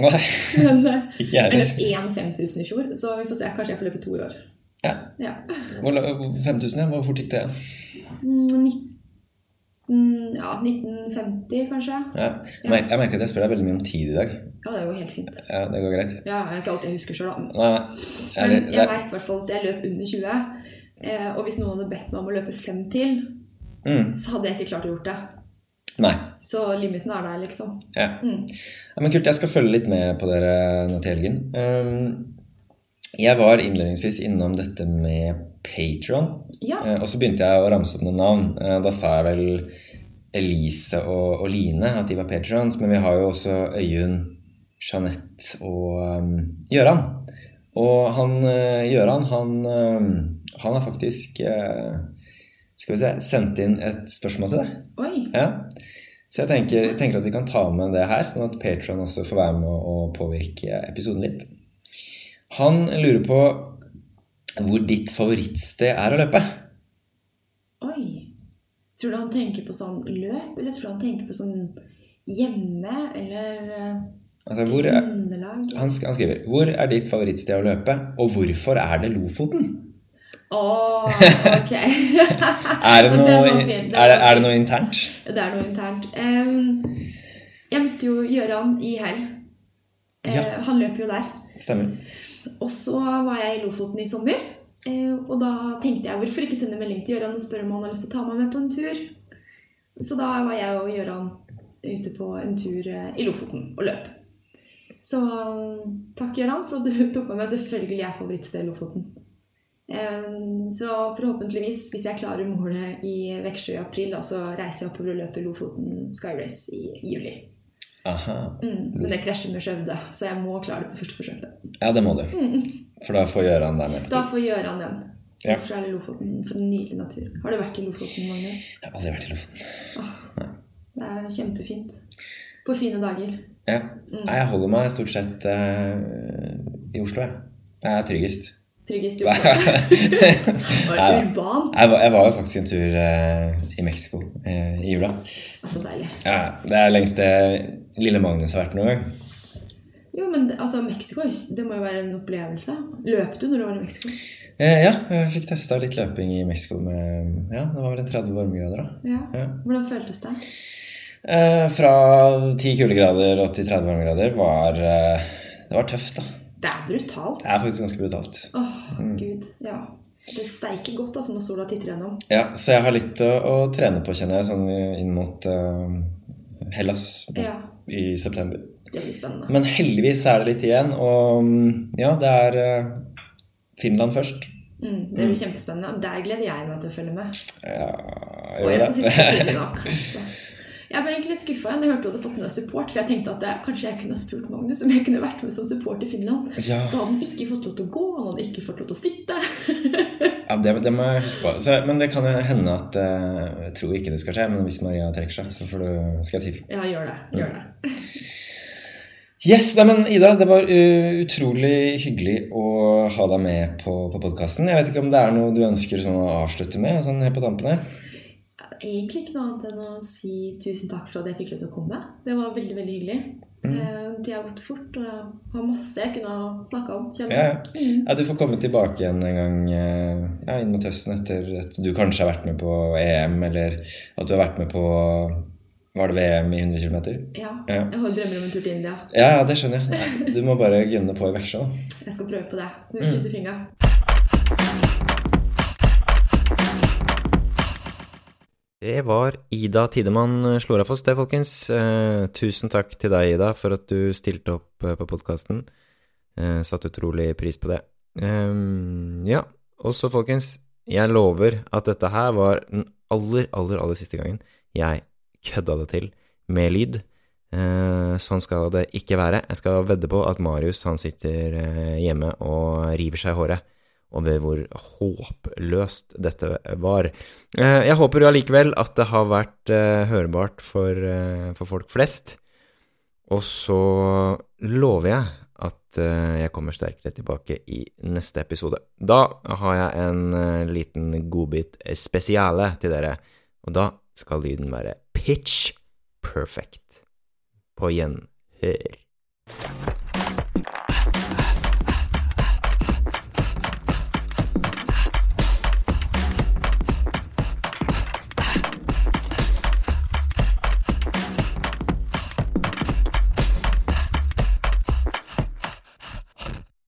Nei, (laughs) Men eh, (laughs) ikke jeg jeg Eller heller. 1 5000 i fjor, så vi får se. Kanskje jeg får løpe to i år. Ja. Ja. Hvor 5000, ja. Hvor fort gikk det? Mm, 19, ja, 1950 kanskje. Ja. Jeg merker at jeg spør deg veldig mye om tid i dag. Ja, det går helt fint. Ja, det går greit. Ja, det er ikke alt jeg husker sjøl, da. Men jeg veit i hvert fall at jeg løp under 20. Eh, og hvis noen hadde bedt meg om å løpe fem til, Mm. så hadde jeg ikke klart å gjort det. Nei. Så limiten er der, liksom. Ja. Mm. Ja, men kult, jeg skal følge litt med på dere nå til helgen. Um, jeg var innledningsvis innom dette med Patron, Ja. og så begynte jeg å ramse opp noen navn. Eh, Da sa jeg vel Elise og, og Line at de var patrons, men vi har jo også Øyunn, Jeanette og um, Gøran. Og han eh, Gøran, han, um, han har faktisk eh, skal vi se, sendt inn et spørsmål til deg. Oi. Ja. Så jeg tenker, jeg tenker at vi kan ta med det her, sånn at Patron også får være med å, påvirke episoden litt. Han lurer på hvor ditt favorittsted er å løpe. Oi. Tror du han tenker på sånn løp, eller tror du han tenker på sånn hjemme, eller eh, Altså, hvor er, han, skriver Hvor er ditt favorittsted å løpe, og hvorfor er det Lofoten? Å, ok. (laughs) Er det noe, (laughs) det er er det noe internt? Det er noe internt. Um, jeg møtte jo Gøran i helg. Ja. Han løper jo der. Stemmer. Og så var jeg i Lofoten i sommer. Uh, og da tenkte jeg hvorfor ikke sende melding til Gøran og spørre om han har lyst til å ta meg med på en tur. Så da var jeg og Gøran ute på en tur eh, i Lofoten og løp. Så um, takk, Gøran, for at du (laughs) tok med meg. Selvfølgelig er favorittsted Lofoten. Så forhåpentligvis, hvis jeg klarer målet i Veksjø i april, så reiser jeg oppover og løper Lofoten Sky Race i juli. Aha. Mm, men det krasjer med Skjøvde, så jeg må klare det på første forsøk. Da, Ja, det må du. For da får med på da får Gøran den. Ja. Er det Lofoten? For en nydelig natur. Har du vært i Lofoten, Magnus? Jeg har aldri vært i Lofoten. Det er kjempefint. På fine dager. Ja. Mm. Nei, jeg holder meg stort sett uh, i Oslo, jeg. Det er tryggest. Tryggest i (laughs) Oslo. Var det urbant? Jeg jeg var jo faktisk en tur uh, i Mexico uh, i jula. Altså deilig. Ja, det er lengst det lille Magnus har vært noen gang. Jo, men altså, Mexico, det må jo være en opplevelse. Løp du når du var i Mexico? Eh, ja, jeg fikk testa litt løping i Mexico med Ja, det var vel en 30 varmegrader, da. Ja. Ja. Hvordan føltes det? Eh, fra 10 kuldegrader og til 30 varmegrader var eh, Det var tøft, da. Det er brutalt. Det er faktisk ganske brutalt. Åh, Mm. gud. Ja. Det steiker godt altså, når sola titter gjennom. Ja, så jeg har litt å, å trene på, kjenner jeg, sånn inn mot uh, Hellas Ja, i september. det blir spennende. Men heldigvis er det litt igjen, og mm, ja, det er uh, Finland først. Mm, det blir kjempespennende. og Der gleder jeg meg til å følge med. Ja, Og jeg gjør skal sitte på siden av, kanskje. (laughs) Jeg ble egentlig litt skuffa da Jeg hørte du hadde fått med deg support. For jeg tenkte at jeg, kanskje jeg kunne spurt Magnus om jeg kunne vært med som support i Finland. Ja, Da hadde han ikke fått lov til å gå, han hadde ikke fått lov til å sitte. (laughs) ja det, det må jeg huske på. Så, men det kan jo hende at eh, Jeg tror ikke det skal skje, men hvis Maria trekker seg, så får du, skal jeg si fra. Ja, gjør det. Gjør det. Yes, nei, men Ida, det var uh, utrolig hyggelig å ha deg med på, på podkasten. Jeg vet ikke om det er noe du ønsker sånn å avslutte med? sånn helt på tampen her? Egentlig ikke noe annet enn å si tusen takk for at jeg fikk lov til å komme. Det var veldig, veldig hyggelig. Mm. Eh, Det har gått fort, og jeg har masse jeg kunne snakka om. Ja, ja. Mm. ja, du får komme tilbake igjen en gang eh, ja, inn mot høsten etter at du kanskje har vært med på EM, eller at du har vært med på Var det VM i 100 km? Ja. Ja. Jeg har drømmer om en tur til India. Ja, ja, det skjønner jeg. Du må bare gunne på i Veksjø. Jeg skal prøve på det. Vi Mm. krysser fingra. Det var Ida Tidemann Slorafoss, det, folkens. Eh, tusen takk til deg, Ida, for at du stilte opp eh, på podkasten. Eh, satt utrolig pris på det. Eh, ja, og så, folkens, jeg lover at dette her var den aller, aller, aller siste gangen jeg kødda det til med lyd. Eh, sånn skal det ikke være. Jeg skal vedde på at Marius han sitter eh, hjemme og river seg i håret over hvor håpløst dette var. Eh, jeg håper jo allikevel at det har vært eh, hørbart for, eh, for folk flest. Og så lover jeg at jeg kommer sterkere tilbake i neste episode. Da har jeg en liten godbit spesiale til dere, og da skal lyden være pitch perfect. På gjenhør.